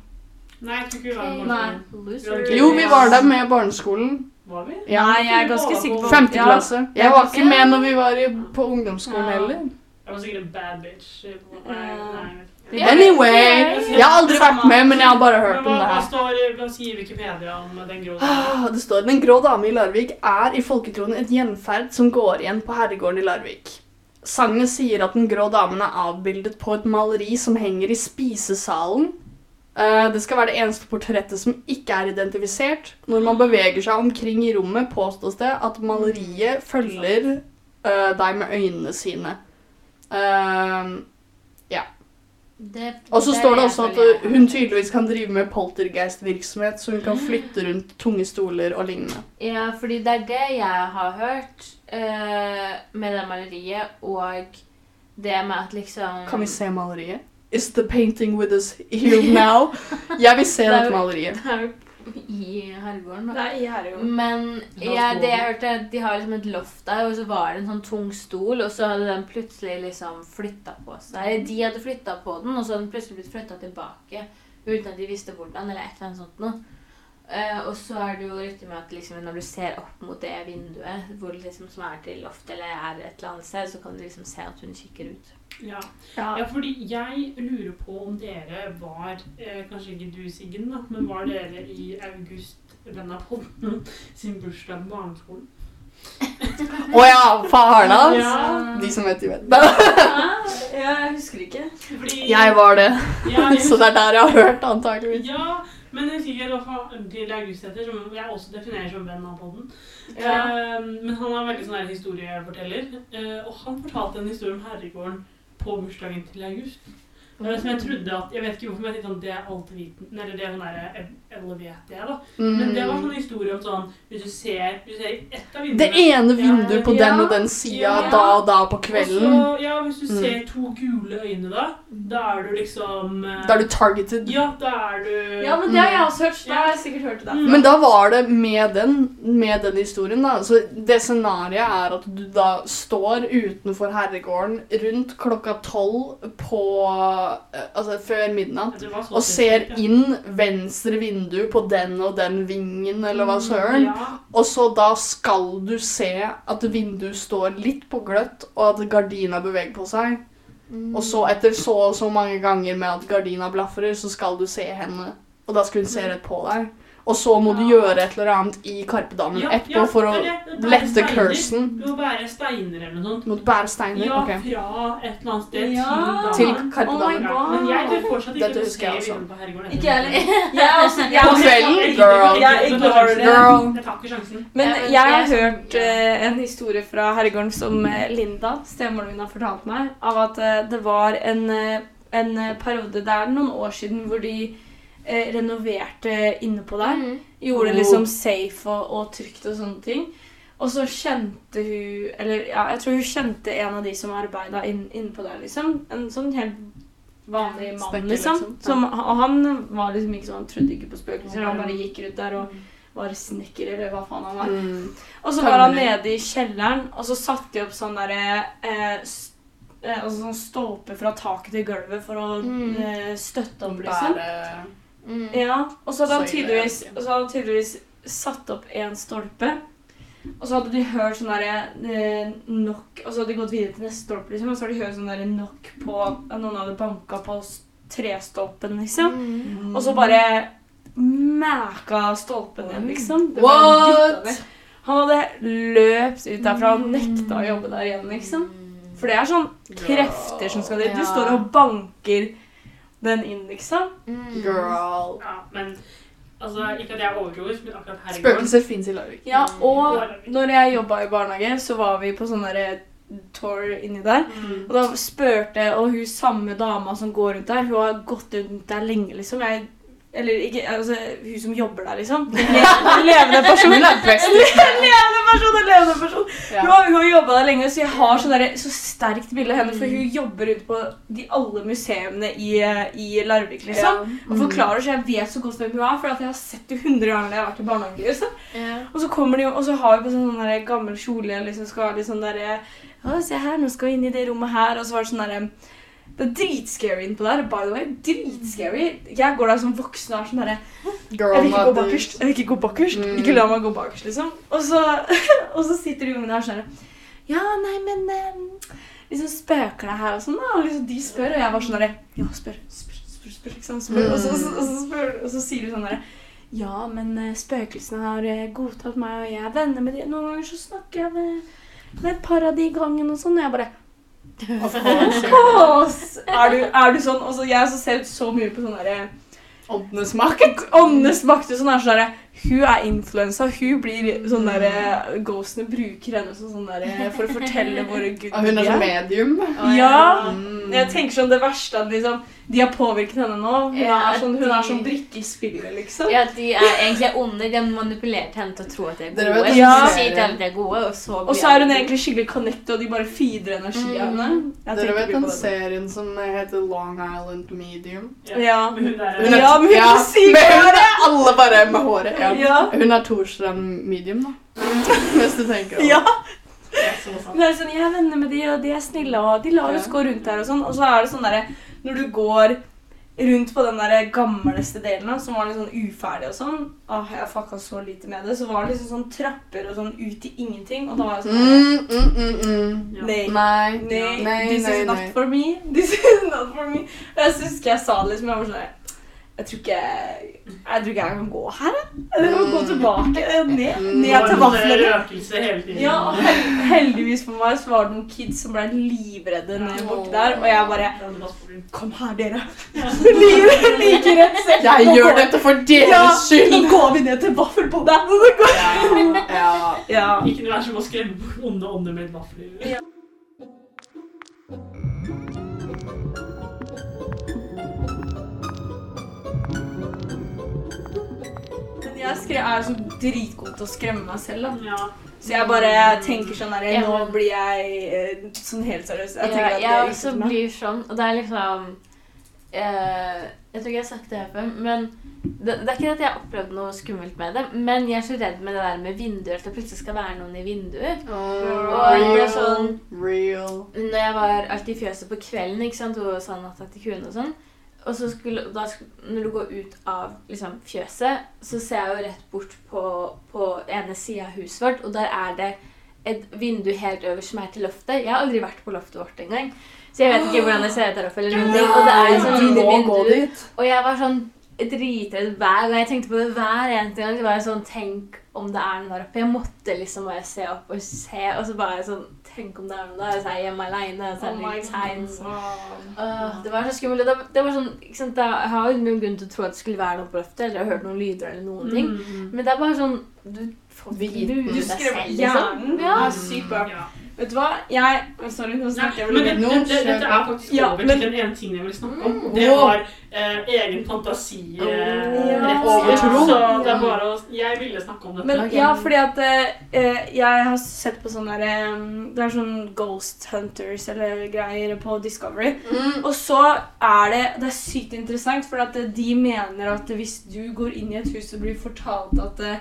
Nei, jeg tror ikke vi var med med. Nei. Jo, vi var der med barneskolen. Var vi? Ja. Nei, jeg er ganske sikker på Femte Ja. klasse. Jeg var ikke med når vi var i, på ungdomsskolen heller. Jeg var sikkert en bad bitch. Nei, nei, Anyway, jeg har aldri vært med, men jeg har bare hørt om det her. står hva sier Wikipedia om den grå damen? Ah, Det står Den grå dame i Larvik er i folketroen et gjenferd som går igjen på herregården i Larvik. Sagnet sier at den grå damen er avbildet på et maleri som henger i spisesalen. Eh, det skal være det eneste portrettet som ikke er identifisert. Når man beveger seg omkring i rommet, påstås det at maleriet følger eh, deg med øynene sine. Eh, Det- og så står det også at hun tydeligvis kan drive med poltergeist-virksomhet, så hun kan flytte rundt tunge stoler og lignende. Ja, fordi det er det jeg har hørt uh, med det maleriet, og det med at liksom Kan vi se maleriet? Is the painting with us here now? Jeg vil se dette maleriet. Det er jo i herregården, da. Nei, i herregården. Men ja, det jeg hørte, de har liksom et loft der, og så var det en sånn tung stol, og så hadde den plutselig liksom flytta på seg. De hadde flytta på den, og så hadde den plutselig blitt flytta tilbake uten at de visste hvordan, eller et eller annet sånt noe. Eh, og så er det jo riktig med at liksom, når du ser opp mot det vinduet hvor det liksom, som er til loft, eller er et eller annet sted, så kan du liksom se at hun kikker ut. Ja. Ja. ja, fordi jeg lurer på om dere var eh, Kanskje ikke du, Siggen, da, men var dere i august denne podden sin bursdag på barneskolen? Å ja, faren hans! Ja. De som vet, de vet. Ja, jeg husker ikke. Fordi Jeg var det, ja, jeg så det er der jeg har hørt, antakeligvis. Ja, men jeg sier også til August heter, som jeg også definerer som venn av podden. Ja. Eh, men han er veldig sånn historieforteller, eh, og han fortalte en historie om herregården på bursdagen til August. Er det som jeg trodde at, Jeg vet ikke hvorfor, men jeg tenkte at det er alt viten, eller det er sånn der, eller vet jeg, da. Men det var Mm. sånn historie om sånn Hvis du ser, hvis du ser ett av vinduene Det ene vinduet på Ja. den og den sida Ja. da og da på kvelden. Også, ja, Hvis du Mm. ser to gule øyne, da, da er du liksom eh, Da er du targeted. Ja, da er du Ja, men det har jeg også hørt. Da har jeg sikkert hørt det. Mm. Men da var det med den, med den historien, da. Så det scenarioet er at du da står utenfor herregården rundt klokka tolv på eh, Altså før midnatt. Og ser inn venstre vindu på den og den vingen, eller hva søren. Ja. Og så da skal du se at vinduet står litt på gløtt, og at gardina beveger på seg. Og så etter så og så mange ganger med at gardina blafrer, så skal du se henne. Og da skal hun se rett på deg. Og så må du gjøre et eller annet i Karpedammen Ja, etterpå ja, for å det det. Det lette cursen. Du må bære steiner eller noe sånt. Du må bære steiner. Ja, ok. fra et eller annet sted Ja. til. Karpedammen. Oh my Men jeg tør fortsatt ikke Dette husker jeg også. Ikke jeg heller. Er er På kvelden, girl. Jeg ignorer det. Girl. Jeg tar ikke sjansen. Men jeg har sånn- hørt uh, en historie fra herregården som eh, Linda, stemoren min, har fortalt meg, av at uh, det var en, uh, en periode Det er noen år siden hvor de eh, renoverte inne på der. Mm. Gjorde det Oh. liksom safe og, og trygt og sånne ting. Og så kjente hun Eller ja, jeg tror hun kjente en av de som arbeida inn, inne på der, liksom. En sånn helt vanlig mann, Spekker, liksom. liksom. Ja. Som, og han var liksom ikke sånn, han trodde ikke på spøkelser. Han bare gikk rundt der og var snekker, eller hva faen han var. Mm. Og så var han nede i kjelleren, og så satte de opp sånn derre eh, eh, altså sånn stolpe fra taket til gulvet for å Mm. eh, støtte opp, liksom. Bære Mm. Ja, og så hadde han tydeligvis, og så hadde tydeligvis satt opp en stolpe. Og så hadde de hørt sånn derre eh, nok Og så hadde de gått videre til neste stolpe, liksom, og så hadde de hørt sånn derre nok på at Noen hadde banka på trestolpen, liksom. Mm. Og så bare mæka stolpen igjen, liksom. Det What? Han hadde løpt ut derfra og nekta å jobbe der igjen, liksom. For det er sånn krefter som skal dit. Du står og banker den inn, liksom. Mm. Girl. Ja, men altså, Ikke at jeg er overtroisk, men akkurat her Spøkelser fins i Larvik. Ja, og Mm. når jeg jobba i barnehage, så var vi på sånn derre tour inni der. Mm. Og da spurte Og hun samme dama som går rundt der, hun har gått rundt der lenge, liksom. Jeg, eller ikke altså, Hun som jobber der, liksom. En levende person. Er levende person, en levende person. Ja. Hun har, hun har jobba der lenge, så jeg har så, der, så sterkt bilde av henne. For hun jobber ute på de alle museene i, i Larvik, liksom. Og forklarer, så jeg vet så godt hvem hun er, for jeg har sett henne 100 ganger når jeg har vært i barnehagen. Liksom. Og så kommer de og så har hun på sånn der gammel kjole liksom skal ha litt sånn derre se her, nå skal vi inn i det rommet her. Og så var det sånn derre Det er dritscary innpå der. By the way, dritscary. Jeg går der som voksen og er sånn derre Jeg vil ikke gå bakerst. Jeg vil ikke gå bakerst. Mm. Ikke la meg gå bakerst, liksom. Og så, og så sitter de ungene her sånn her, Ja, nei, men liksom Spøker det her og sånn? da? Og liksom de spør, og jeg var sånn derre Ja, spør, spør, spør, spør, liksom. Spør. Og, så, og, så, og, så spør, og så sier de sånn derre Ja, men eh, spøkelsene har eh, godtatt meg, og jeg er venner med de. Noen ganger så snakker jeg med, med et par av de i gangen og sånn, og jeg bare Of course. Er du, er du sånn? Også jeg som ser ut så mye på sånn derre Åndenes makt. Åndenes makt og sånn er sånn derre Hun er influensa. Hun blir sånn derre Ghostene bruker henne sånn der, for å fortelle hvor good Og hun er de sånn medium. Ja. ja. Jeg tenker sånn det verste at liksom De har påvirket henne nå. Hun Ja, er sånn, hun er de- sånn brikke i spillet, liksom. Ja, de er egentlig onde. De har manipulert henne til å tro at de er gode. vet Ja. Sier de er gode, og så Og så er hun egentlig skikkelig connected, og de bare feeder energi av henne. Jeg Dere vet den serien som heter Long Island Medium? Ja. Men hun der Hun er- Ja, men hun ja, hun bare er alle bare med håret. Ja. Ja. Hun er Torstrand Medium, da. Hvis du tenker over det. Ja. er så sant. Men det er sånn, Jeg er venner med de, og de er snille, og de lar oss Ja. gå rundt her og sånn. Og så er det sånn derre Når du går rundt på den der gamleste delen, da, som var litt sånn uferdig og sånn Åh, jeg fucka så lite med det. Så var det liksom sånn trapper og sånn ut i ingenting, og da var jeg sånn Mm, mm, mm, mm. Ja. Nei. Nei. Nei, Nei, this is not for me. This is not for me. Og jeg husker jeg sa det liksom. Jeg var sånn Jeg tror ikke jeg, tror ikke jeg kan gå her, jeg. Jeg må gå tilbake. eh, Ned, ned til vaflene. Ja, heldigvis for meg så var det noen kids som ble livredde ned borti der, og jeg bare Kom her, dere. Like, like rett selv. Jeg gjør dette for deres Ja, nå går vi ned til vaffelbodet. Ja, ja. Ja. Ikke noe er som å skremme onde ånder med vafler. Jeg skre- er så dritgod til å skremme meg selv, da. Ja. Så jeg bare tenker sånn her Nå blir jeg eh, sånn helt seriøs. Jeg Ja, tenker at jeg det også meg. blir sånn, og det er liksom eh, Jeg tror ikke jeg har sagt det her før, men det, det er ikke at jeg har opplevd noe skummelt med det, men jeg er så redd med det der med vinduer, at det plutselig skal være noen i vinduet. Og det Real. sånn Real. Når jeg var alltid i fjøset på kvelden ikke sant, og sa natta til kuene og sånn, og så skulle, da, når du går ut av liksom, fjøset, så ser jeg jo rett bort på, på ene sida av huset vårt, og der er det et vindu helt øverst som er til loftet. Jeg har aldri vært på loftet vårt engang, så jeg vet ikke hvordan det ser ut der oppe. eller ting, Og det er et sånt vindu. Og jeg var sånn dritredd hver gang jeg tenkte på det hver eneste gang. Så var jeg sånn Tenk om det er noe der oppe. Jeg måtte liksom bare se opp og se, og så bare sånn Tenk om det er noe der. Så er jeg hjemme aleine, så Oh det var så skummelt. Det, det var sånn, ikke sant, Jeg har jo noen grunn til å tro at det skulle være noe på løftet, eller jeg har hørt noen lyder eller noen ting. Mm. Men det er bare sånn Du får vite det selv, liksom. hjernen. Ja. er sykt bra. Ja. Vet du hva? Jeg Sorry, nå snakker jeg det, det, det, dette er faktisk Ja, over men- til den ene tingen jeg vil snakke om. Det var eh, egen fantasi. Eh, Ja. rett Overtro. Så det er bare å Jeg ville snakke om dette. Men ja, fordi at eh, jeg har sett på sånne der, eh, Det er sånn Ghost Hunters eller greier på Discovery. Mm. Og så er det Det er sykt interessant, for at de mener at hvis du går inn i et hus og blir fortalt at eh,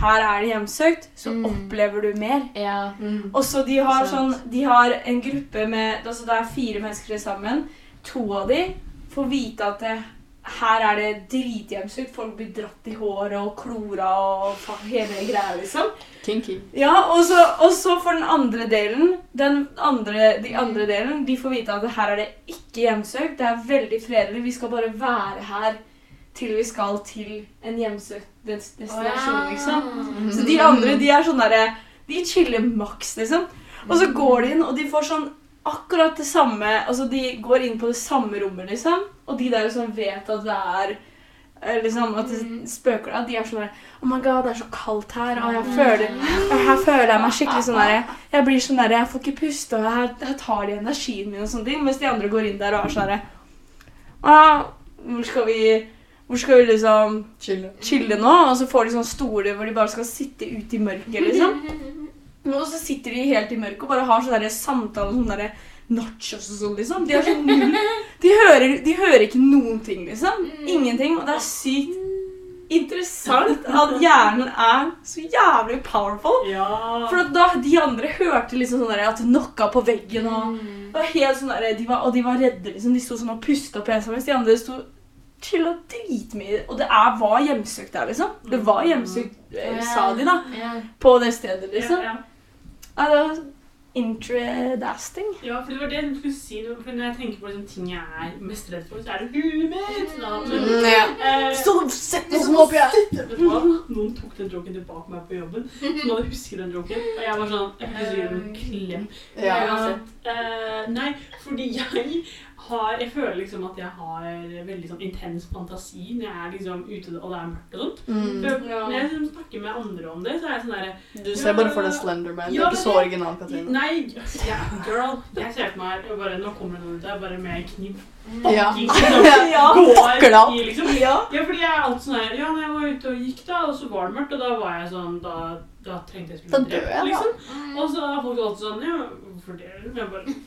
her er det hjemsøkt, så Mm. opplever du mer. Ja. Mm. Og så de har sånn De har en gruppe med Altså det er fire mennesker til sammen. To av de får vite at det, her er det drithjemsøkt. Folk blir dratt i håret og klora og hele greia, liksom. Kinky. Ja, og så, og så for den andre delen den andre, De andre delen de får vite at her er det ikke hjemsøkt. Det er veldig fredelig. Vi skal bare være her til vi skal til en hjemsøkt destinasjon, liksom. Så de andre de er sånn derre De chiller maks, liksom. Og så går de inn, og de får sånn akkurat det samme Altså, de går inn på det samme rommet, liksom. Og de der som vet at det er eh, liksom, at det Mm. spøker der. de er sånn der Oh my god, det er så kaldt her, og jeg føler og Her føler jeg meg skikkelig sånn der Jeg blir sånn der, jeg får ikke puste, og her, her tar de energien min og sånne ting. Mens de andre går inn der og er sånn derre Hvor skal vi Hvor skal vi liksom Chille. chille nå? Og så får de sånne stoler hvor de bare skal sitte ute i mørket, liksom. Og så sitter de helt i mørket og bare har sånne der samtaler sånne der nachos og sånn, liksom. De, så null, de, hører, de hører ikke noen ting, liksom. Ingenting. Og det er sykt interessant at hjernen er så jævlig powerful. Ja. For at da de andre hørte liksom sånn at det knocka på veggen og mm. og, helt sånn der, de var, Og de var redde, liksom. De sto sånn og pusta på en mens de andre sto chilla dritmye. Og det er, var hjemsøkt der, liksom. Det var hjemsøkt, eh, sa de, da. På det stedet, liksom. Ja, ja. Det var interesting. Ja, for det var det jeg skulle si. For når jeg tenker på liksom, ting jeg er mest redd for, så er det huet mitt. Men, Mm, ja. eh, Så sett noe som opp ja. Noen tok den joken tilbake meg på jobben. Nå hadde husket den joken. Og jeg var sånn Jeg husker lyst til å en klem. Ja. uansett. Eh, nei, fordi jeg har Jeg føler liksom at jeg har veldig sånn intens fantasi når jeg er liksom ute og det er mørkt og sånt. Mm. For Ja. Når jeg liksom snakker med andre om det, så er jeg sånn derre Du ser bare for deg Slenderman. Du Ja, er ikke så original, Katrine. Nei, ja, girl. Jeg ser for meg bare Nå kommer det noen ut der, bare med kniv. Ja. Liksom, Ja. Går i, liksom. Ja. Ja, fordi jeg er alltid sånn her Ja, når jeg var ute og gikk, da, og så var det mørkt, og da var jeg sånn Da, da trengte jeg skulle drepe, liksom. Og så er folk alltid sånn Ja, hvorfor det? Jeg bare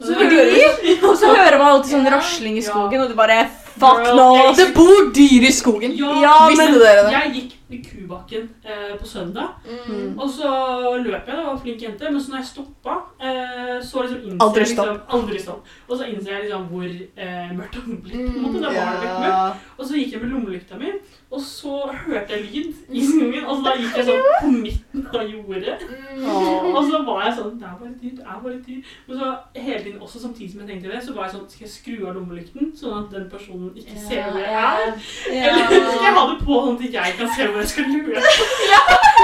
Så fordi, og så hører man alltid sånn rasling i skogen, og du bare Fuck no! Det bor dyr i skogen! Ja, Ja, Visste men- dere det? Jeg gikk i Kubakken eh, på søndag, Mm. og så løp jeg, da, var flink jente, men så når jeg stoppa, eh, så liksom innser Aldri jeg liksom Aldri stopp. Og så innser jeg liksom hvor eh, mørkt det hadde på en måte, Da var det litt mørkt. Og så gikk jeg med lommelykta mi, og så hørte jeg lyd i skogen, og så da gikk jeg sånn på midten av jordet. Og så var jeg sånn Det er bare dyr. Det er bare dyr. Men så hele tiden, også samtidig som jeg tenkte det, så var jeg sånn Skal jeg skru av lommelykten, sånn at den personen ikke ser hvor jeg er? Eller skal jeg ha det på sånn at jeg kan se hvor jeg skal løpe?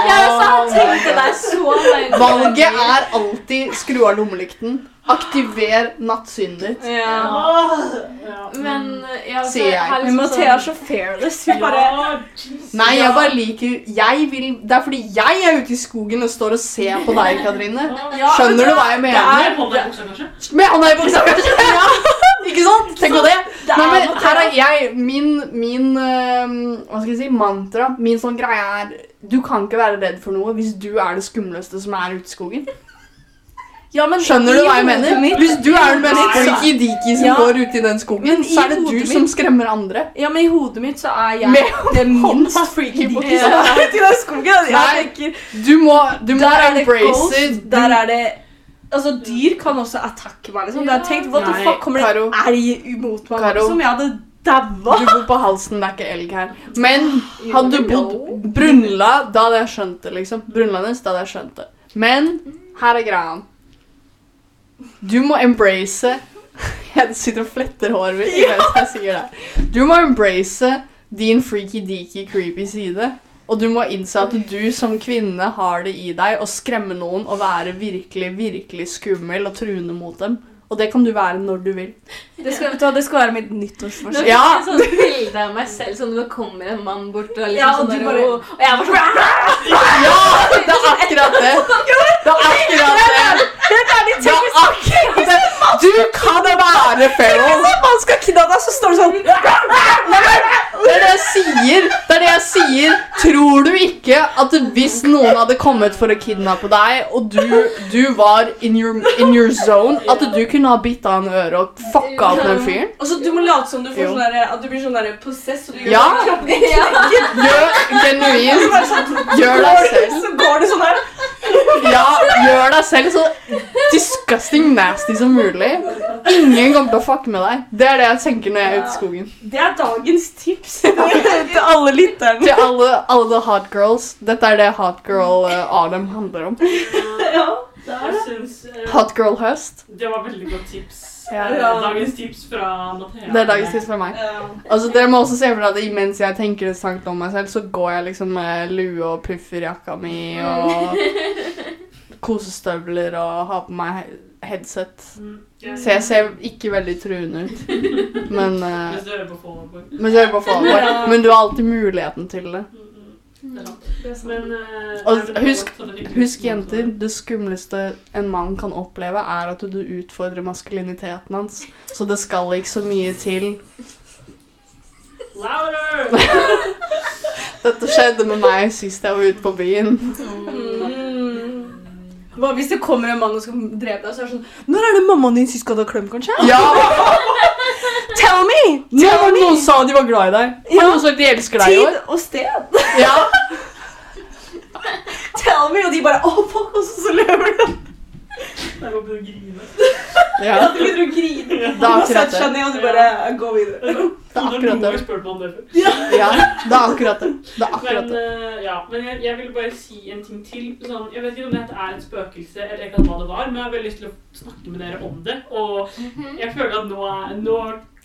Jeg også tenkte deg så mange Valget er alltid skru av lommelykten. Aktiver nattsynet ditt. Ja. Ja. Men ja, så Sier jeg. Men liksom Mathea er så fearless. Hun bare Ja, Nei, jeg bare liker jeg vil, Det er fordi jeg er ute i skogen og står og ser på deg, Katrine. Ja, Skjønner du hva jeg mener? er hånda i buksa, kanskje? Med hånda i buksa! Ikke sant? Tenk på det. Det Nei, men her er jeg Min, min øhm, hva skal jeg si, mantra, min sånn greie er Du kan ikke være redd for noe hvis du er det skumleste som er ute i skogen. ja, men Skjønner du hva jeg mener? mitt- Hvis du er den mest Nei, så- freaky deaky som Ja. går ute i den skogen, i så er det du mitt, som skremmer andre. Ja, men i hodet mitt så er jeg Med det minst hånda freaky i dyret som er ute i den skogen. Jeg Nei. tenker Du må, du må embrace it. der er det Altså, dyr kan også attacke meg, liksom. Ja. har jeg tenkt, what the fuck, kommer det Karo. elg imot meg, Karo. liksom? Jeg hadde daua. Du bor på halsen, det er ikke elg her. Men hadde du bodd Brunla, da hadde jeg skjønt det, liksom. Brunlandes, da hadde jeg skjønt det. Men her er greia. Du må embrace Jeg sitter og fletter håret mitt mens jeg sier det. Du må embrace din freaky deaky creepy side. Og du må innse at du som kvinne har det i deg å skremme noen og være virkelig, virkelig skummel og truende mot dem. Og det kan du være når du vil. Det skal, det skal være mitt nyttårsforsett. Ja. jeg bilde av meg selv sånn når det kommer en mann bort og liksom Ja, og sånn bare- og, og jeg var sånn Ja! Det er akkurat det. Det er akkurat det. Det er akkurat det. Du kan være feral. Hvis man skal kidnappe deg, så står det sånn Det er det jeg sier. Det er det jeg sier. Tror du ikke at hvis noen hadde kommet for å kidnappe deg, og du, du var in your, in your zone, at du kunne ha bitt av en øre og fucka opp den fyren? Og så du må late som du får sånn der, at du blir sånn der possess, og du gjør Ja. kroppen din. Gjør genuint. Sånn, Gjør deg selv. Så går det sånn her. Ja, gjør deg selv så disgusting nasty som mulig. Ingen kommer til å fucke med deg. Det er det jeg tenker når jeg er ute i skogen. Det er dagens tips til alle lytterne. Til alle, alle the hot girls. Dette er det hot girl uh, Adam handler om. Ja, det er det. eh, Hot girl høst. det var veldig godt tips. Ja. er Dagens tips fra Mathea. Det er dagens tips fra meg. Altså, dere må også se for dere at mens jeg tenker det tanken om meg selv, så går jeg liksom med lue og pufferjakka mi og kosestøvler og har på meg headset. Mm, Så jeg ser ikke veldig truende ut. Men, uh, Mens du hører på Fallout. men, det du har alltid muligheten til det. Men eh, Og er husk- Husk, jenter, det skumleste en mann kan oppleve, er at du utfordrer maskuliniteten hans. Så det skal ikke så mye til. Louder! Dette skjedde med meg sist jeg var ute på byen. Hva hvis det kommer en mann og skal drepe deg, så er det sånn Når er det mammaen din sist ga deg klem, kanskje? Ja! Tell me! Når Tell var det me! noen sa de var glad i deg? Har Ja. noen sagt de elsker deg i år? Tid og sted. Ja. Tell me! Og de bare Å, fuck, og så, så løper ja. Du begynner å grine. Det er akkurat det. og du bare gå videre. Det er akkurat det. spurt om det før. Ja, det er akkurat det. Det er akkurat det. Men, ja, men jeg, jeg vil bare si en ting til. Sånn, jeg vet ikke om dette er et spøkelse, eller ikke hva det var, men jeg har veldig lyst til å snakke med dere om det. Og jeg føler at nå, nå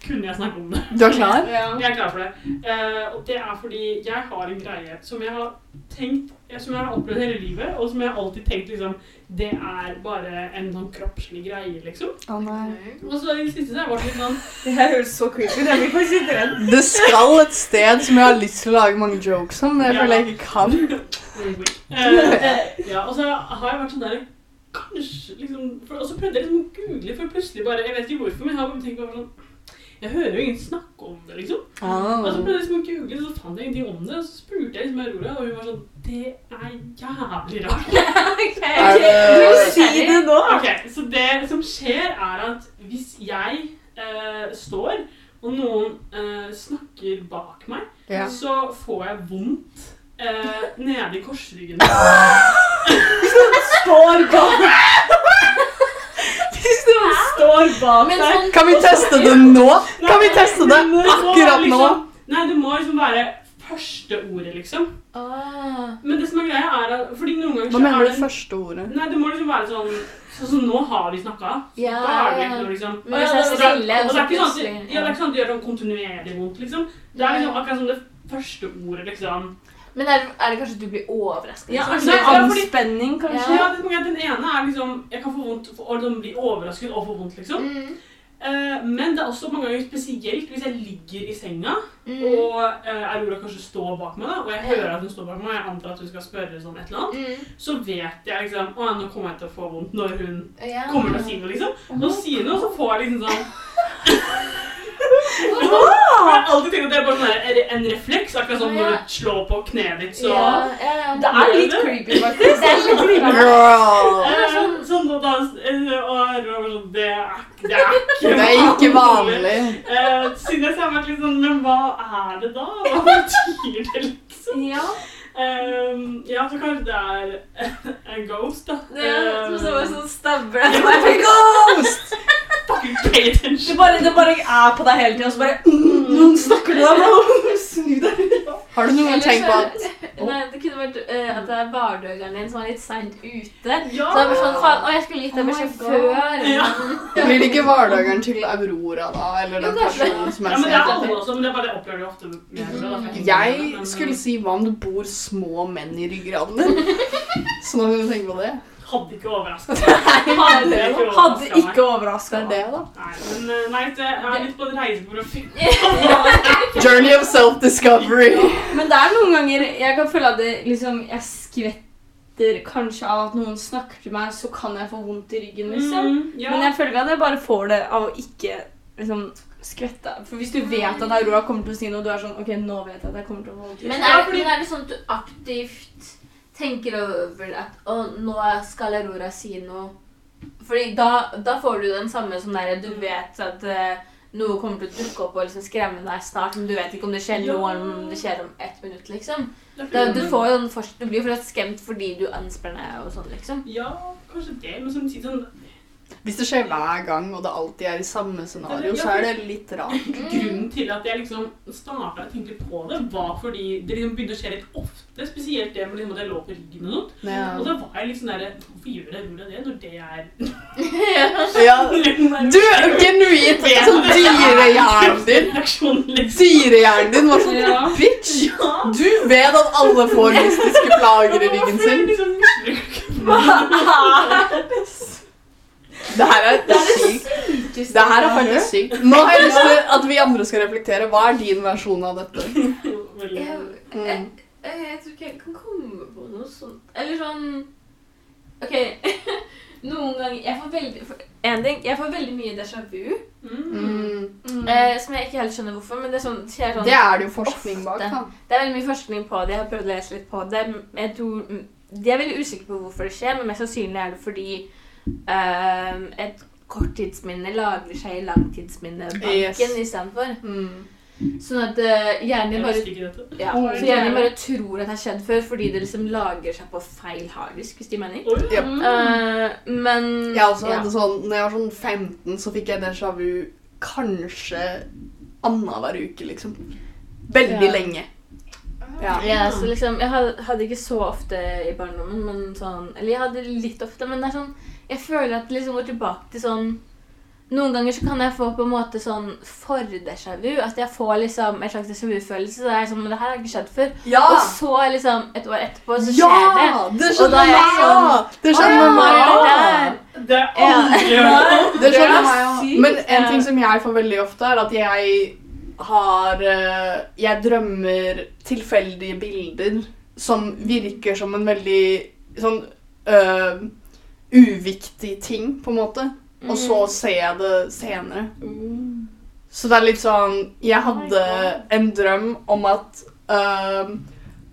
kunne jeg snakke om det. Du er klar? Ja. Jeg er klar for det. Uh, og det er fordi jeg har en greie som jeg har tenkt Som jeg har opplevd hele livet, og som jeg har alltid tenkt liksom Det er bare en sånn kroppslig greie, liksom. Å nei. Og så i det siste så har jeg vært litt sånn Det her høres så creepy ut. Jeg blir faktisk litt redd. Det skal et sted som jeg har lyst til å lage mange jokes om, men jeg føler jeg ikke kan. Eh, ja, og så har jeg vært sånn der Kanskje liksom for, Og så prøvde jeg liksom å google, for plutselig bare Jeg vet ikke hvorfor, men jeg har bare tenkt på sånn Jeg hører jo ingen snakke om det, liksom. Og så prøvde jeg liksom å google, så fant jeg ingenting om det. Og så spurte jeg liksom Aurora, og hun var sånn Det er jævlig rart. okay. Du må si det nå. Ok, Så det som skjer, er at hvis jeg eh, står, og noen eh, snakker bak meg, Ja. så får jeg vondt eh, nede i korsryggen. Står bak Hvis noen bak Men deg sånn Kan vi teste det nå? Kan vi teste det akkurat liksom, nå? liksom- Nei, det må liksom være første ordet, liksom. Ah. Men det som er greia, er at fordi noen ganger Hva mener er du det første ordet? Nei, det må liksom være sånn Sånn som nå har vi snakka. Ja, Da har det ikke noe, liksom. Men jeg er Og det- det er ikke sånn at ja, det er ikke sånn at det gjør sånn kontinuerlig vondt, liksom. Det er liksom akkurat som det første ordet, liksom. Men er, er det kanskje at du blir overrasket? Ja, liksom? altså, Det er anspenning, kanskje. Ja, det, den ene er liksom Jeg kan få vondt og liksom bli overrasket og få vondt, liksom. Mm. Uh, men det er også mange ganger spesielt hvis jeg ligger i senga, Mm. og uh, Aurora kanskje står bak meg, da, og jeg hører at hun står bak meg, og jeg antar at hun skal spørre sånn et eller annet, Mm. så vet jeg liksom Å ja, nå kommer jeg til å få vondt når hun Ja. kommer til å si noe, liksom. Nå så sier hun noe, så får jeg liksom sånn Jeg har alltid tenkt at det er bare sånn en refleks, akkurat som når du slår på kneet ditt, så Ja, ja, ja. Det er litt creepy, faktisk. Det er litt creepy. Sånn, sånn Aurora var sånn Det er, det er ikke Det er ikke vanlig. Eh, siden jeg har vært litt sånn Men hva er det da? Hva betyr det, liksom? Ja. Um, ja, så kanskje det er en ghost, da. Det er som så Ehm, sånn stabber deg. Ghost! Fucking pay Det attention. bare, det bare er på deg hele tiden, og så bare mm, Noen snakker til deg, bro! Snu deg. Har du noen gang tenkt på at Nei, det kunne vært uh, at det er bardøgeren din som er litt seint ute. Ja! Så det er bare sånn, faen, å, jeg skulle gitt deg beskjed før. Ja. Blir det ikke hverdageren til Aurora, da? Eller den personen som ja, er men det er alle også, men det er bare det opplever du ofte tenker Jeg det, skulle si hva om det bor små menn i ryggraden din? Så nå kan du tenke på det. Hadde ikke overraska meg. Hadde. Hadde ikke overraska meg. det, da. Nei, men eh, nei, jeg er litt på en reise for å finne Journey of self-discovery. Men det er noen ganger jeg kan føle at det, liksom, jeg skvetter kanskje av at noen snakker til meg, så kan jeg få vondt i ryggen, liksom. Mm, ja. Men jeg føler ikke at jeg bare får det av å ikke liksom, skvette. For hvis du vet at Aurora kommer til å si noe, du er sånn OK, nå vet jeg at jeg kommer til å få vondt. i Men ryggen. er, men er det sånn at du aktivt tenker over at å, nå skal Aurora si noe? Fordi da, da får du den samme sånn derre Du vet at eh, noe kommer til å dukke opp og liksom skremme deg snart, men du vet ikke om det skjer nå eller om det skjer om ett minutt, liksom. Da, du, får jo den først, du blir jo fortsatt skremt fordi du anspenner og sånn, liksom. Ja, kanskje det, men samtidig sånn Hvis det skjer hver gang, og det alltid er i samme scenario, så er det litt rart. Grunnen til at jeg liksom starta å tenke på det, var fordi det liksom begynte å skje litt ofte. Spesielt det med liksom at jeg lå på ryggen og sånt. Og da var jeg litt sånn derre Hvorfor gjør jeg gjorde det når det er ja. Du, genuint sånn dyrehjernen din liksom. Dyrehjernen din var sånn Ja. Bitch! Du vet at alle får mystiske plager i ryggen sin. Hva er Det her er sykt. Det her er faktisk sykt. Nå har jeg lyst til at vi andre skal reflektere. Hva er din versjon av dette? Veldig- Jeg, Mm. jeg, jeg tror ikke jeg kan komme på noe sånt. Eller sånn OK. Noen ganger Jeg får veldig En ting, jeg får veldig mye déjà vu. Mm. Mm. Eh, som jeg ikke helt skjønner hvorfor, men det er sånn, skjer sånn Det er det jo forskning bak. Da. Det er veldig mye forskning på det. Jeg har prøvd å lese litt på det. Jeg tror, de er veldig usikre på hvorfor det skjer, men mest sannsynlig er det fordi ehm, et korttidsminne lagrer seg i langtidsminnebanken Yes. istedenfor. Mm. Sånn at uh, hjernen bare ja, så hjernen din bare tror at det har skjedd før, fordi det liksom lagrer seg på feil harddisk, hvis de mener. Oh, Ja. Eh, men Jeg også ja. hadde sånn, når jeg var sånn 15, så fikk jeg déjà vu kanskje annenhver uke, liksom. Veldig Ja. lenge. Ja. Ja, så liksom, Jeg hadde ikke så ofte i barndommen, men sånn Eller jeg hadde litt ofte, men det er sånn Jeg føler at det liksom går tilbake til sånn Noen ganger så kan jeg få på en måte sånn for-déjà vu. At jeg får liksom en slags déjà vu-følelse. Så det er sånn, men det her har ikke skjedd før. Og så liksom et år etterpå så skjer det. Ja! Det Og skjønner da er jeg meg sånn! Det skjønner meg ja, òg! det er aldri Det Det skjønner er meg òg. Men en ting som jeg får veldig ofte, er at jeg har eh, Jeg drømmer tilfeldige bilder som virker som en veldig sånn øh, uviktig ting, på en måte. Og så ser jeg det senere. Så det er litt sånn Jeg hadde en drøm om at øhm,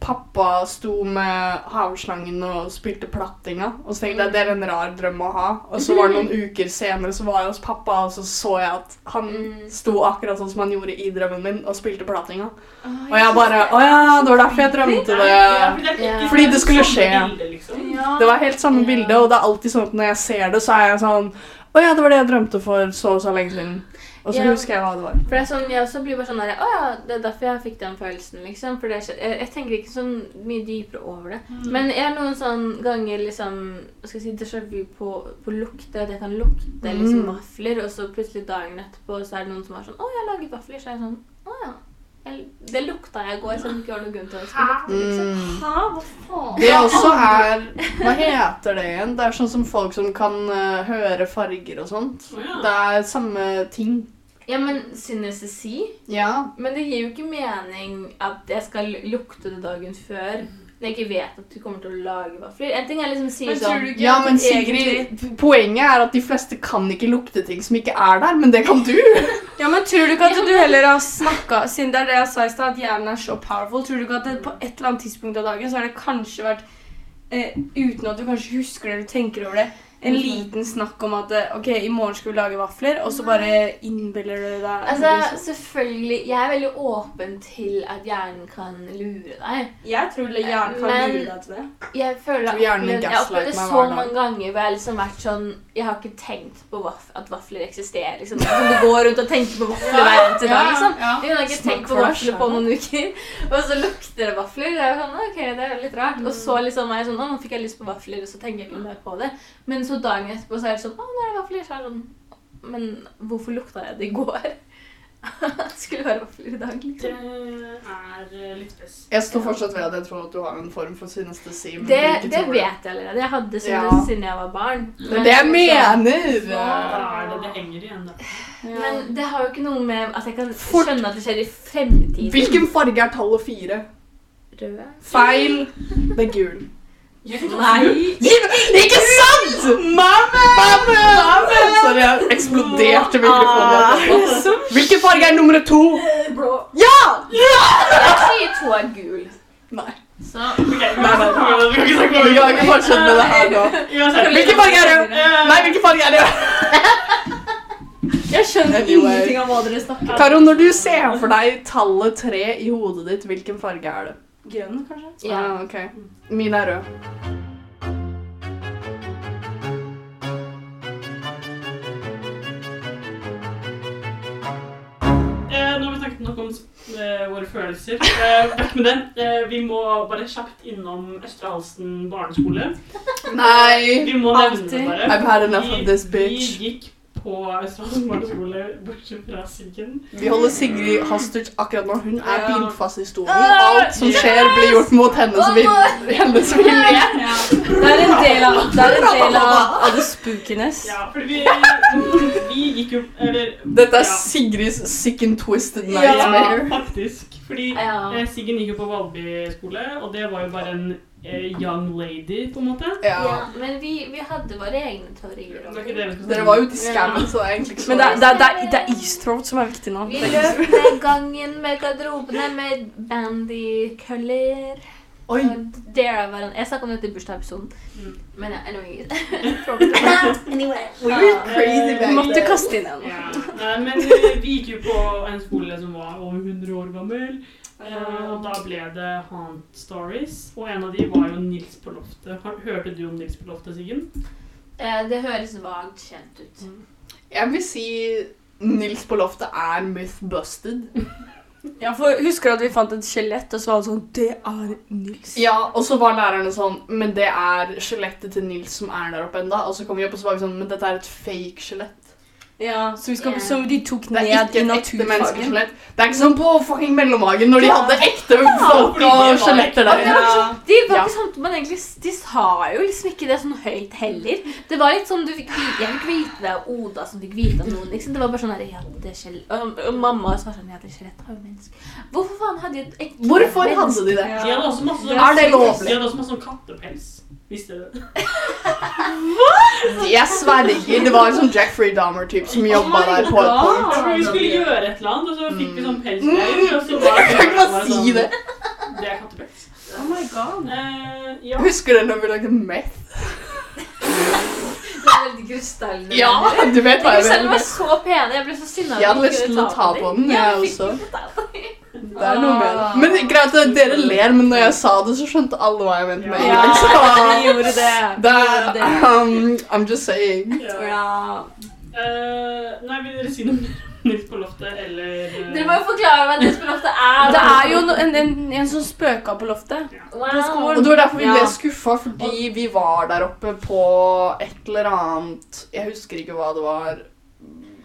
pappa sto med havslangen og spilte plattinga. Og så tenkte jeg det er en rar drøm å ha. Og så var det noen uker senere så var jeg hos pappa, og så så jeg at han Mm. sto akkurat sånn som han gjorde i drømmen min, og spilte plattinga. Og jeg bare Å ja, det var derfor jeg drømte det. Fordi det skulle skje. liksom. Det var helt samme bilde, og det er alltid sånn at når jeg ser det, så er jeg sånn Å ja, det var det jeg drømte for så og så lenge siden. Og så Ja. husker jeg hva det var. For det er sånn, Jeg også blir bare sånn der, Å ja, det er derfor jeg fikk den følelsen. liksom. For det er, jeg, jeg tenker ikke sånn mye dypere over det. Mm. Men jeg har noen sånn ganger liksom skal jeg si, déjà vu på, på lukter. At jeg kan lukte liksom Mm. vafler, og så plutselig dagen etterpå så er det noen som er sånn 'Å, jeg lager vafler.' Så er jeg sånn 'Å ja'. Jeg, det lukta jeg i går, så det ikke var noen grunn til å lukte. liksom. Mm. Hæ, hva faen? Det også er Hva heter det igjen? Det er sånn som folk som kan uh, høre farger og sånt. Det er samme ting. Ja, men synestesi Ja. Men det gir jo ikke mening at jeg skal lukte det dagen før. Når jeg ikke vet at du kommer til å lage vafler. En ting er liksom å si Men sånn ikke ja, men egentlig- Sigrid, poenget er at de fleste kan ikke lukte ting som ikke er der, men det kan du. Ja, men Tror du ikke at du heller har snakka Siden det er det jeg sa i stad, at hjernen er så powerful, tror du ikke at det på et eller annet tidspunkt av dagen så har det kanskje vært eh, Uten at du kanskje husker det eller tenker over det, en liten snakk om at eh, ok, i morgen skal vi lage vafler, og så bare innbiller du deg Altså, liksom. selvfølgelig Jeg er veldig åpen til at hjernen kan lure deg. Jeg tror hjernen kan Men- lure deg til det. Jeg føler hjernen min jeg har opplevd det så mange ganger hvor jeg liksom vært sånn Jeg har ikke tenkt på vaf at vafler eksisterer. Liksom. Som du går rundt og tenker på vafler hver eneste dag. liksom. Jeg har ikke tenke på vafler på noen uker. Og så lukter det vafler. Det er jo sånn, ok, det er litt rart. Og så liksom er jeg sånn, å, nå fikk jeg lyst på vafler, og så tenker jeg ikke mer på det. Men så dagen etterpå så er det sånn, å, nå er det vafler. Så er det sånn, men hvorfor lukta jeg det i går? det skulle være vafler i dag, Det liksom. er eh, litt spes. Jeg står fortsatt ved at jeg tror at du har en form for synestesi. men Det, du ikke det tror vet jeg allerede. Jeg hadde Ja. det siden jeg var barn. Det er det jeg mener! Er det det henger igjen, da. Men det har jo ikke noe med at jeg kan Fort. skjønne at det skjer i fremtiden. Hvilken farge er tallet fire? Rød? Feil. Det er gul. Nei! Ikke sant?! Mammen! Sorry, jeg eksploderte mikrofonen. Hvilken farge er nummer to? Blå. Ja! Jeg sier to er gul. Nei. Så Ok, Nei, nei, vi kan ikke snakke Vi kan ikke fortsette med det her nå. Hvilken farge er rød? Nei, hvilken farge er rød? Jeg skjønner ingenting av hva dere snakker om. Karo, når du ser for deg tallet tre i hodet ditt, hvilken farge er det? Grønn, kanskje? ja. Ah, ok. Min er rød. Eh, nå har vi snakket nok om eh, våre følelser. Eh, vekk med det. Eh, vi må bare kjapt innom Østre Halsen barneskole. Nei. Vi må nevne det bare. I've had enough of this bitch. vi gikk på Australsk barneskole, bortsett fra Siggen. Vi holder Sigrid hostage akkurat nå. Hun er Ja. bindt fast i stolen. Alt som skjer, blir gjort mot hennes, vil, hennes vilje. Det er en del av, det er en del av, av the spookiness. Ja, fordi vi, vi gikk jo Eller Dette er ja. Sigrids sick and twisted Ja, nightmare. faktisk. Fordi Ja. eh, Siggen gikk jo på Valby skole, og det var jo bare en young lady, på en måte. Ja, Ja. men vi, vi hadde våre egne teorier. Er Dere var jo ute i skammen så det er egentlig ikke så Men det, det, det, det er East Throat som er viktig nå. Vi løp ned gangen med garderobene med bandykøller. Oi. Jeg snakket om dette i bursdagsepisoden. Mm. Men ja, anyway. We were crazy Vi back måtte kaste inn en. Ja. Nei, men eh, vi gikk jo på en skole som var over 100 år gammel. Eh, Og da ble det Haunt Stories. Og en av de var jo Nils på loftet. Hørte du om Nils på loftet, Siggen? Eh, Det høres vagt kjent ut. Jeg vil si Nils på loftet er myth busted. Ja, for Husker du at vi fant et skjelett, og så var det sånn Det er Nils. Ja, og så var lærerne sånn Men det er skjelettet til Nils som er der oppe enda. Og så kom vi opp og så var vi sånn Men dette er et fake skjelett. Ja, så, vi skal, yeah. så de tok ned i naturfagen. Det er ikke som på fucking mellomhagen når de hadde ekte folk og skjeletter der Ja, Ja. De var ikke sånn man egentlig De sa jo liksom ikke det sånn høyt heller. Det var litt sånn du fikk vite Jeg fikk vite det av Oda som fikk vite av noen. liksom Det var bare sånn det er og, og mamma sa sånn Jeg hadde skjelett av menneske. Hvorfor faen hadde de et ekte Hvorfor menneske? hadde de det? De hadde også masse sånn? De hadde også masse sånn kattepels. Visste du det? Jeg sverger. Det var en sånn Jeffrey Dahmer-type som jobba Oh my der på et God. punkt. Jeg tror vi skulle gjøre et eller annet, og så fikk vi sånn pelsgreier. Og så var Jeg kan ikke bare si sånn, det. Det er kattepels. Oh my god. Eh, ja. Husker du når vi lagde meth? Det er veldig krystallene. Ja, du vet hva jeg Krystallene var mener. så pene. Jeg ble så sinna. Jeg hadde lyst til å ta på den, jeg også. Det er noe med det. Men greit at dere ler, men når jeg sa det, så skjønte alle hva jeg mente med Ja, det. gjorde det. det Vi gjorde det. er um, I'm just saying. Ja. Ja. Eh, nei, vil dere si noe mer Nils på loftet, eller eh, Dere må jo forklare hva det loftet er. Det er jo en, en, en som spøka på loftet. wow. på. Og det var derfor vi ble Ja. skuffa, fordi vi var der oppe på et eller annet Jeg husker ikke hva det var.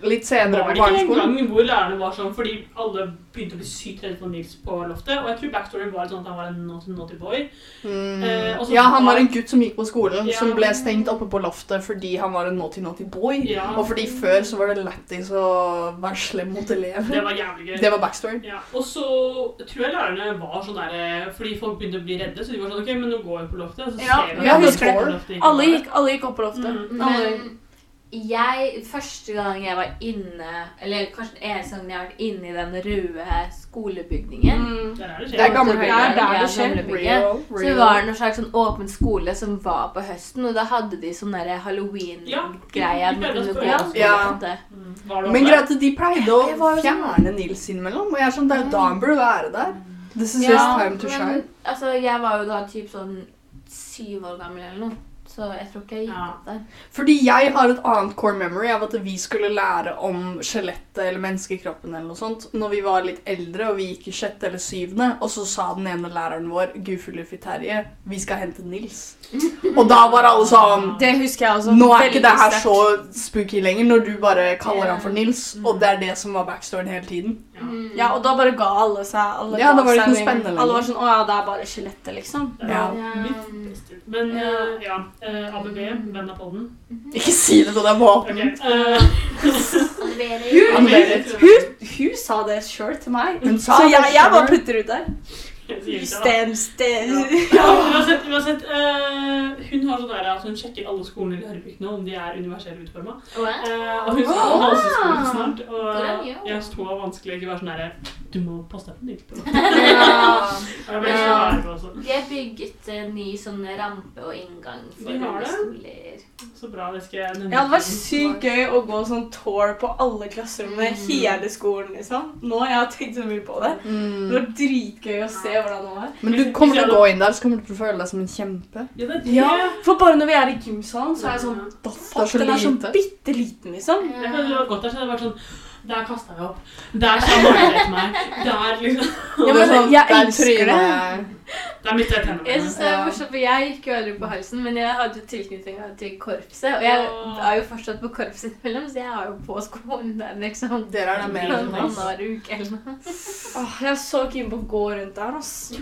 Litt senere Var på det ikke en gang hvor lærerne var sånn fordi alle begynte å bli sykt redde for Nils på loftet? Og jeg tror backstory var sånn at han var en naughty, naughty boy. Mm. Eh, Ja, han var- var en gutt som gikk på skolen, Ja. som ble stengt oppe på loftet fordi han var en naughty naughty boy. Ja, Og fordi før så var det lættis å være slem mot Det var jævlig gøy. Det var backstory. Ja, og så tror jeg lærerne var sånn der Fordi folk begynte å bli redde, så de var sånn OK, men nå går vi på loftet. Og så Ja, ser vi ja, ikke Alle gikk, alle gikk opp på loftet. Mm. Alle. Jeg, første gang jeg var inne, eller kanskje den eneste gangen jeg har vært inne i den røde skolebygningen Mm. Det er er der Ja, det skjer. gamlebygget. Real, Så var det noen slags sånn åpen skole som var på høsten, og da hadde de sånn derre Ja, halloween-greie. Ja. Mm. Var det Men greit, de pleide å sånn- fjerne Nils innimellom, og jeg er sånn, det er jo da han burde være der. This is his time to shine. men altså, jeg var jo da typ sånn syv år gammel eller noe, så jeg tror ikke jeg gikk Ja. opp der. Fordi jeg har et annet core memory av at vi skulle lære om skjelettet eller menneskekroppen eller noe sånt når vi var litt eldre og vi gikk i sjette eller syvende, og så sa den ene læreren vår, Gudfugler Terje, vi skal hente Nils. Og da var alle sånn Det husker jeg også. Nå er ikke det her så spooky lenger når du bare kaller yeah. han for Nils, og det er det som var backstoryen hele tiden. Ja. Mm. Ja, og da bare ga alle seg. Alle Ja, det var litt seg spennende Alle var sånn Å ja, det er bare skjelettet, liksom. Ja. Ja. Men Ja. eh, ja, eh, ABB, venn av podden. Ikke si det til deg på Ok, eh, Leverer. hun. Hun, hun sa det sjøl til meg. Hun sa Så jeg, jeg bare putter ut der. Det. Stand, stand. Ja, uansett, uansett uh, hun har sånn der at hun sjekker alle skolene i Larvik nå om de er universelle utforma. Uh, og hun skal på Ah! halseskolen snart. Og gjør hun? jeg så vanskelig ikke være sånn derre Du må passe deg på nytt. på loftet». Ja. Og Jeg ble så ærlig på også. De har bygget en ny sånn rampe og inngang for skoler. har. Så bra, det skal jeg nevne. Ja, det var sykt gøy å gå sånn tour på alle klasserommene, hele skolen, liksom. Nå jeg har tenkt så mye på det. Det Mm. var dritgøy å se hvordan deg nå. Men du kommer til å gå inn der, så kommer du til å føle deg som en kjempe. Ja, det er det. Ja, for bare når vi er i gymsalen, så er jeg sånn er fuck, så den er så bitte liten, liksom. Jeg kan ha gått der, så hadde det vært sånn Der kasta jeg opp. Der sa Marit meg. Der, liksom. Ja, men sånn, jeg elsker det. Trynet- Da mitt jeg tennene Jeg synes det er Ja. morsomt, for jeg gikk jo aldri på halsen, men jeg hadde jo tilknytning til korpset. Og jeg er jo fortsatt på korpset innimellom, så jeg har jo på skolen der, liksom. Dere er der mer enn Sånn oss. annenhver uke eller noe. Åh, jeg er så keen på å gå rundt der, ass.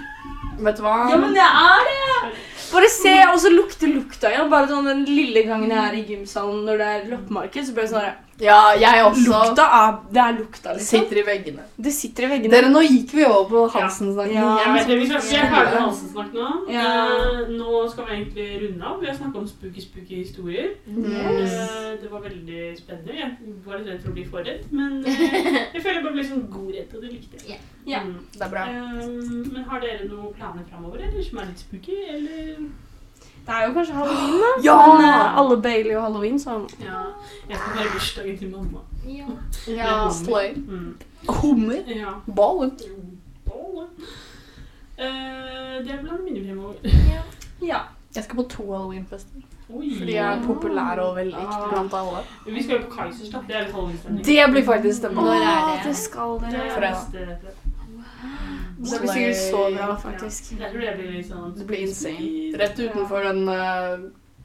Vet du hva? Ja, men jeg er det! Bare se, og så lukter lukta igjen. Bare sånn den lille gangen jeg er i gymsalen når det er loppemarked, så blir det sånn Ja, jeg også Lukta er Det er lukta, liksom. sitter i veggene. Det sitter i veggene. Dere, nå gikk vi over på halsen-snakken Ja. Jeg vet det, Vi skal er ferdig med halsensnakk nå. Ja. Eh, nå skal vi egentlig runde av. Vi har snakket om spooky, spooky historier. Yes. Eh, det var veldig spennende. Jeg var litt redd for å bli for redd, men eh, jeg føler jeg bare ble sånn god redd, og det likte jeg. Ja. Mm. Det er bra. Eh, men har dere noen planer framover, eller som er litt spooky, eller? Det er jo kanskje halloween, da. Ja! Men eh, alle Bailey og halloween, så Ja, jeg skal feire bursdagen til mamma. Ja, sløy Mm. Hummer. Ja. Ballen. Bolle. Eh, det er blant mine fremover. Ja. Jeg skal på to halloweenfester. Fordi jeg er populær og veldig Ah. blant alle. Vi skal jo på Kaizers, da. Det er litt halloweenstemning. Det blir faktisk Når stemning. er det? Det skal Det dere. er Fredag. Det blir sikkert så bra, faktisk. Jeg tror det blir litt sånn Det blir insane. Rett utenfor den uh,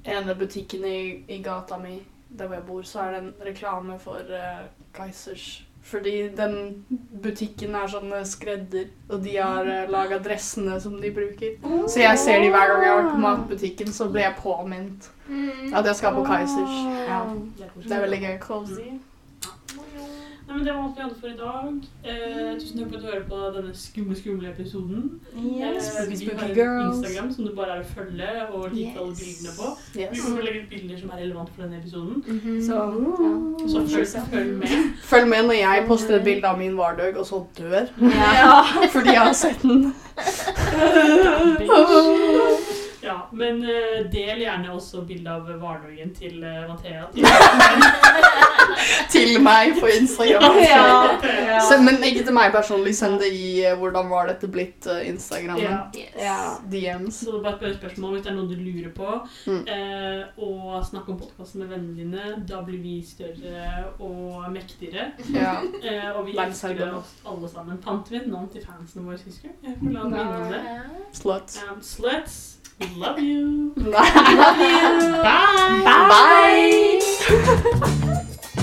ene butikken i, i gata mi, der hvor jeg bor, så er det en reklame for uh, Kaizers. Fordi den butikken er sånn eh, skredder, og de har uh, laga dressene som de bruker. Så jeg ser de hver gang jeg har vært på matbutikken, så blir jeg påminnet at jeg skal på Kaizers. Ja. Det er veldig gøy. Cozy. Nei, men Det var alt vi hadde for i dag. Eh, tusen takk for at du hører på denne skumle, skumle episoden. Yes. Eh, vi har en girls. Instagram som du bare er å følge og like alle bildene på. Vi Yes. kommer til å legge ut bilder som er relevant for denne episoden. Så Så følg, følg med. Følg med når jeg poster et bilde av min vardøg, og så dør. Ja. Fordi jeg har sett den. Ja, men uh, del gjerne også bilde av hverdagen til uh, Mathea. Til meg på Instagram. Ja. Ja. Send, men ikke til meg personlig. Send det i uh, 'Hvordan var dette blitt?' Uh, Instagram. Ja. Ja. DMs. Så bare et spørsmål hvis det er noe du lurer på. Mm. Eh, og snakk om podkasten med vennene dine. Da blir vi større og mektigere. Ja. Eh, og vi elsker oss alle sammen. Fant vi et navn til fansene våre, husker du? Sluts. Um, sluts, Love you. Love you. Bye. Bye. Bye.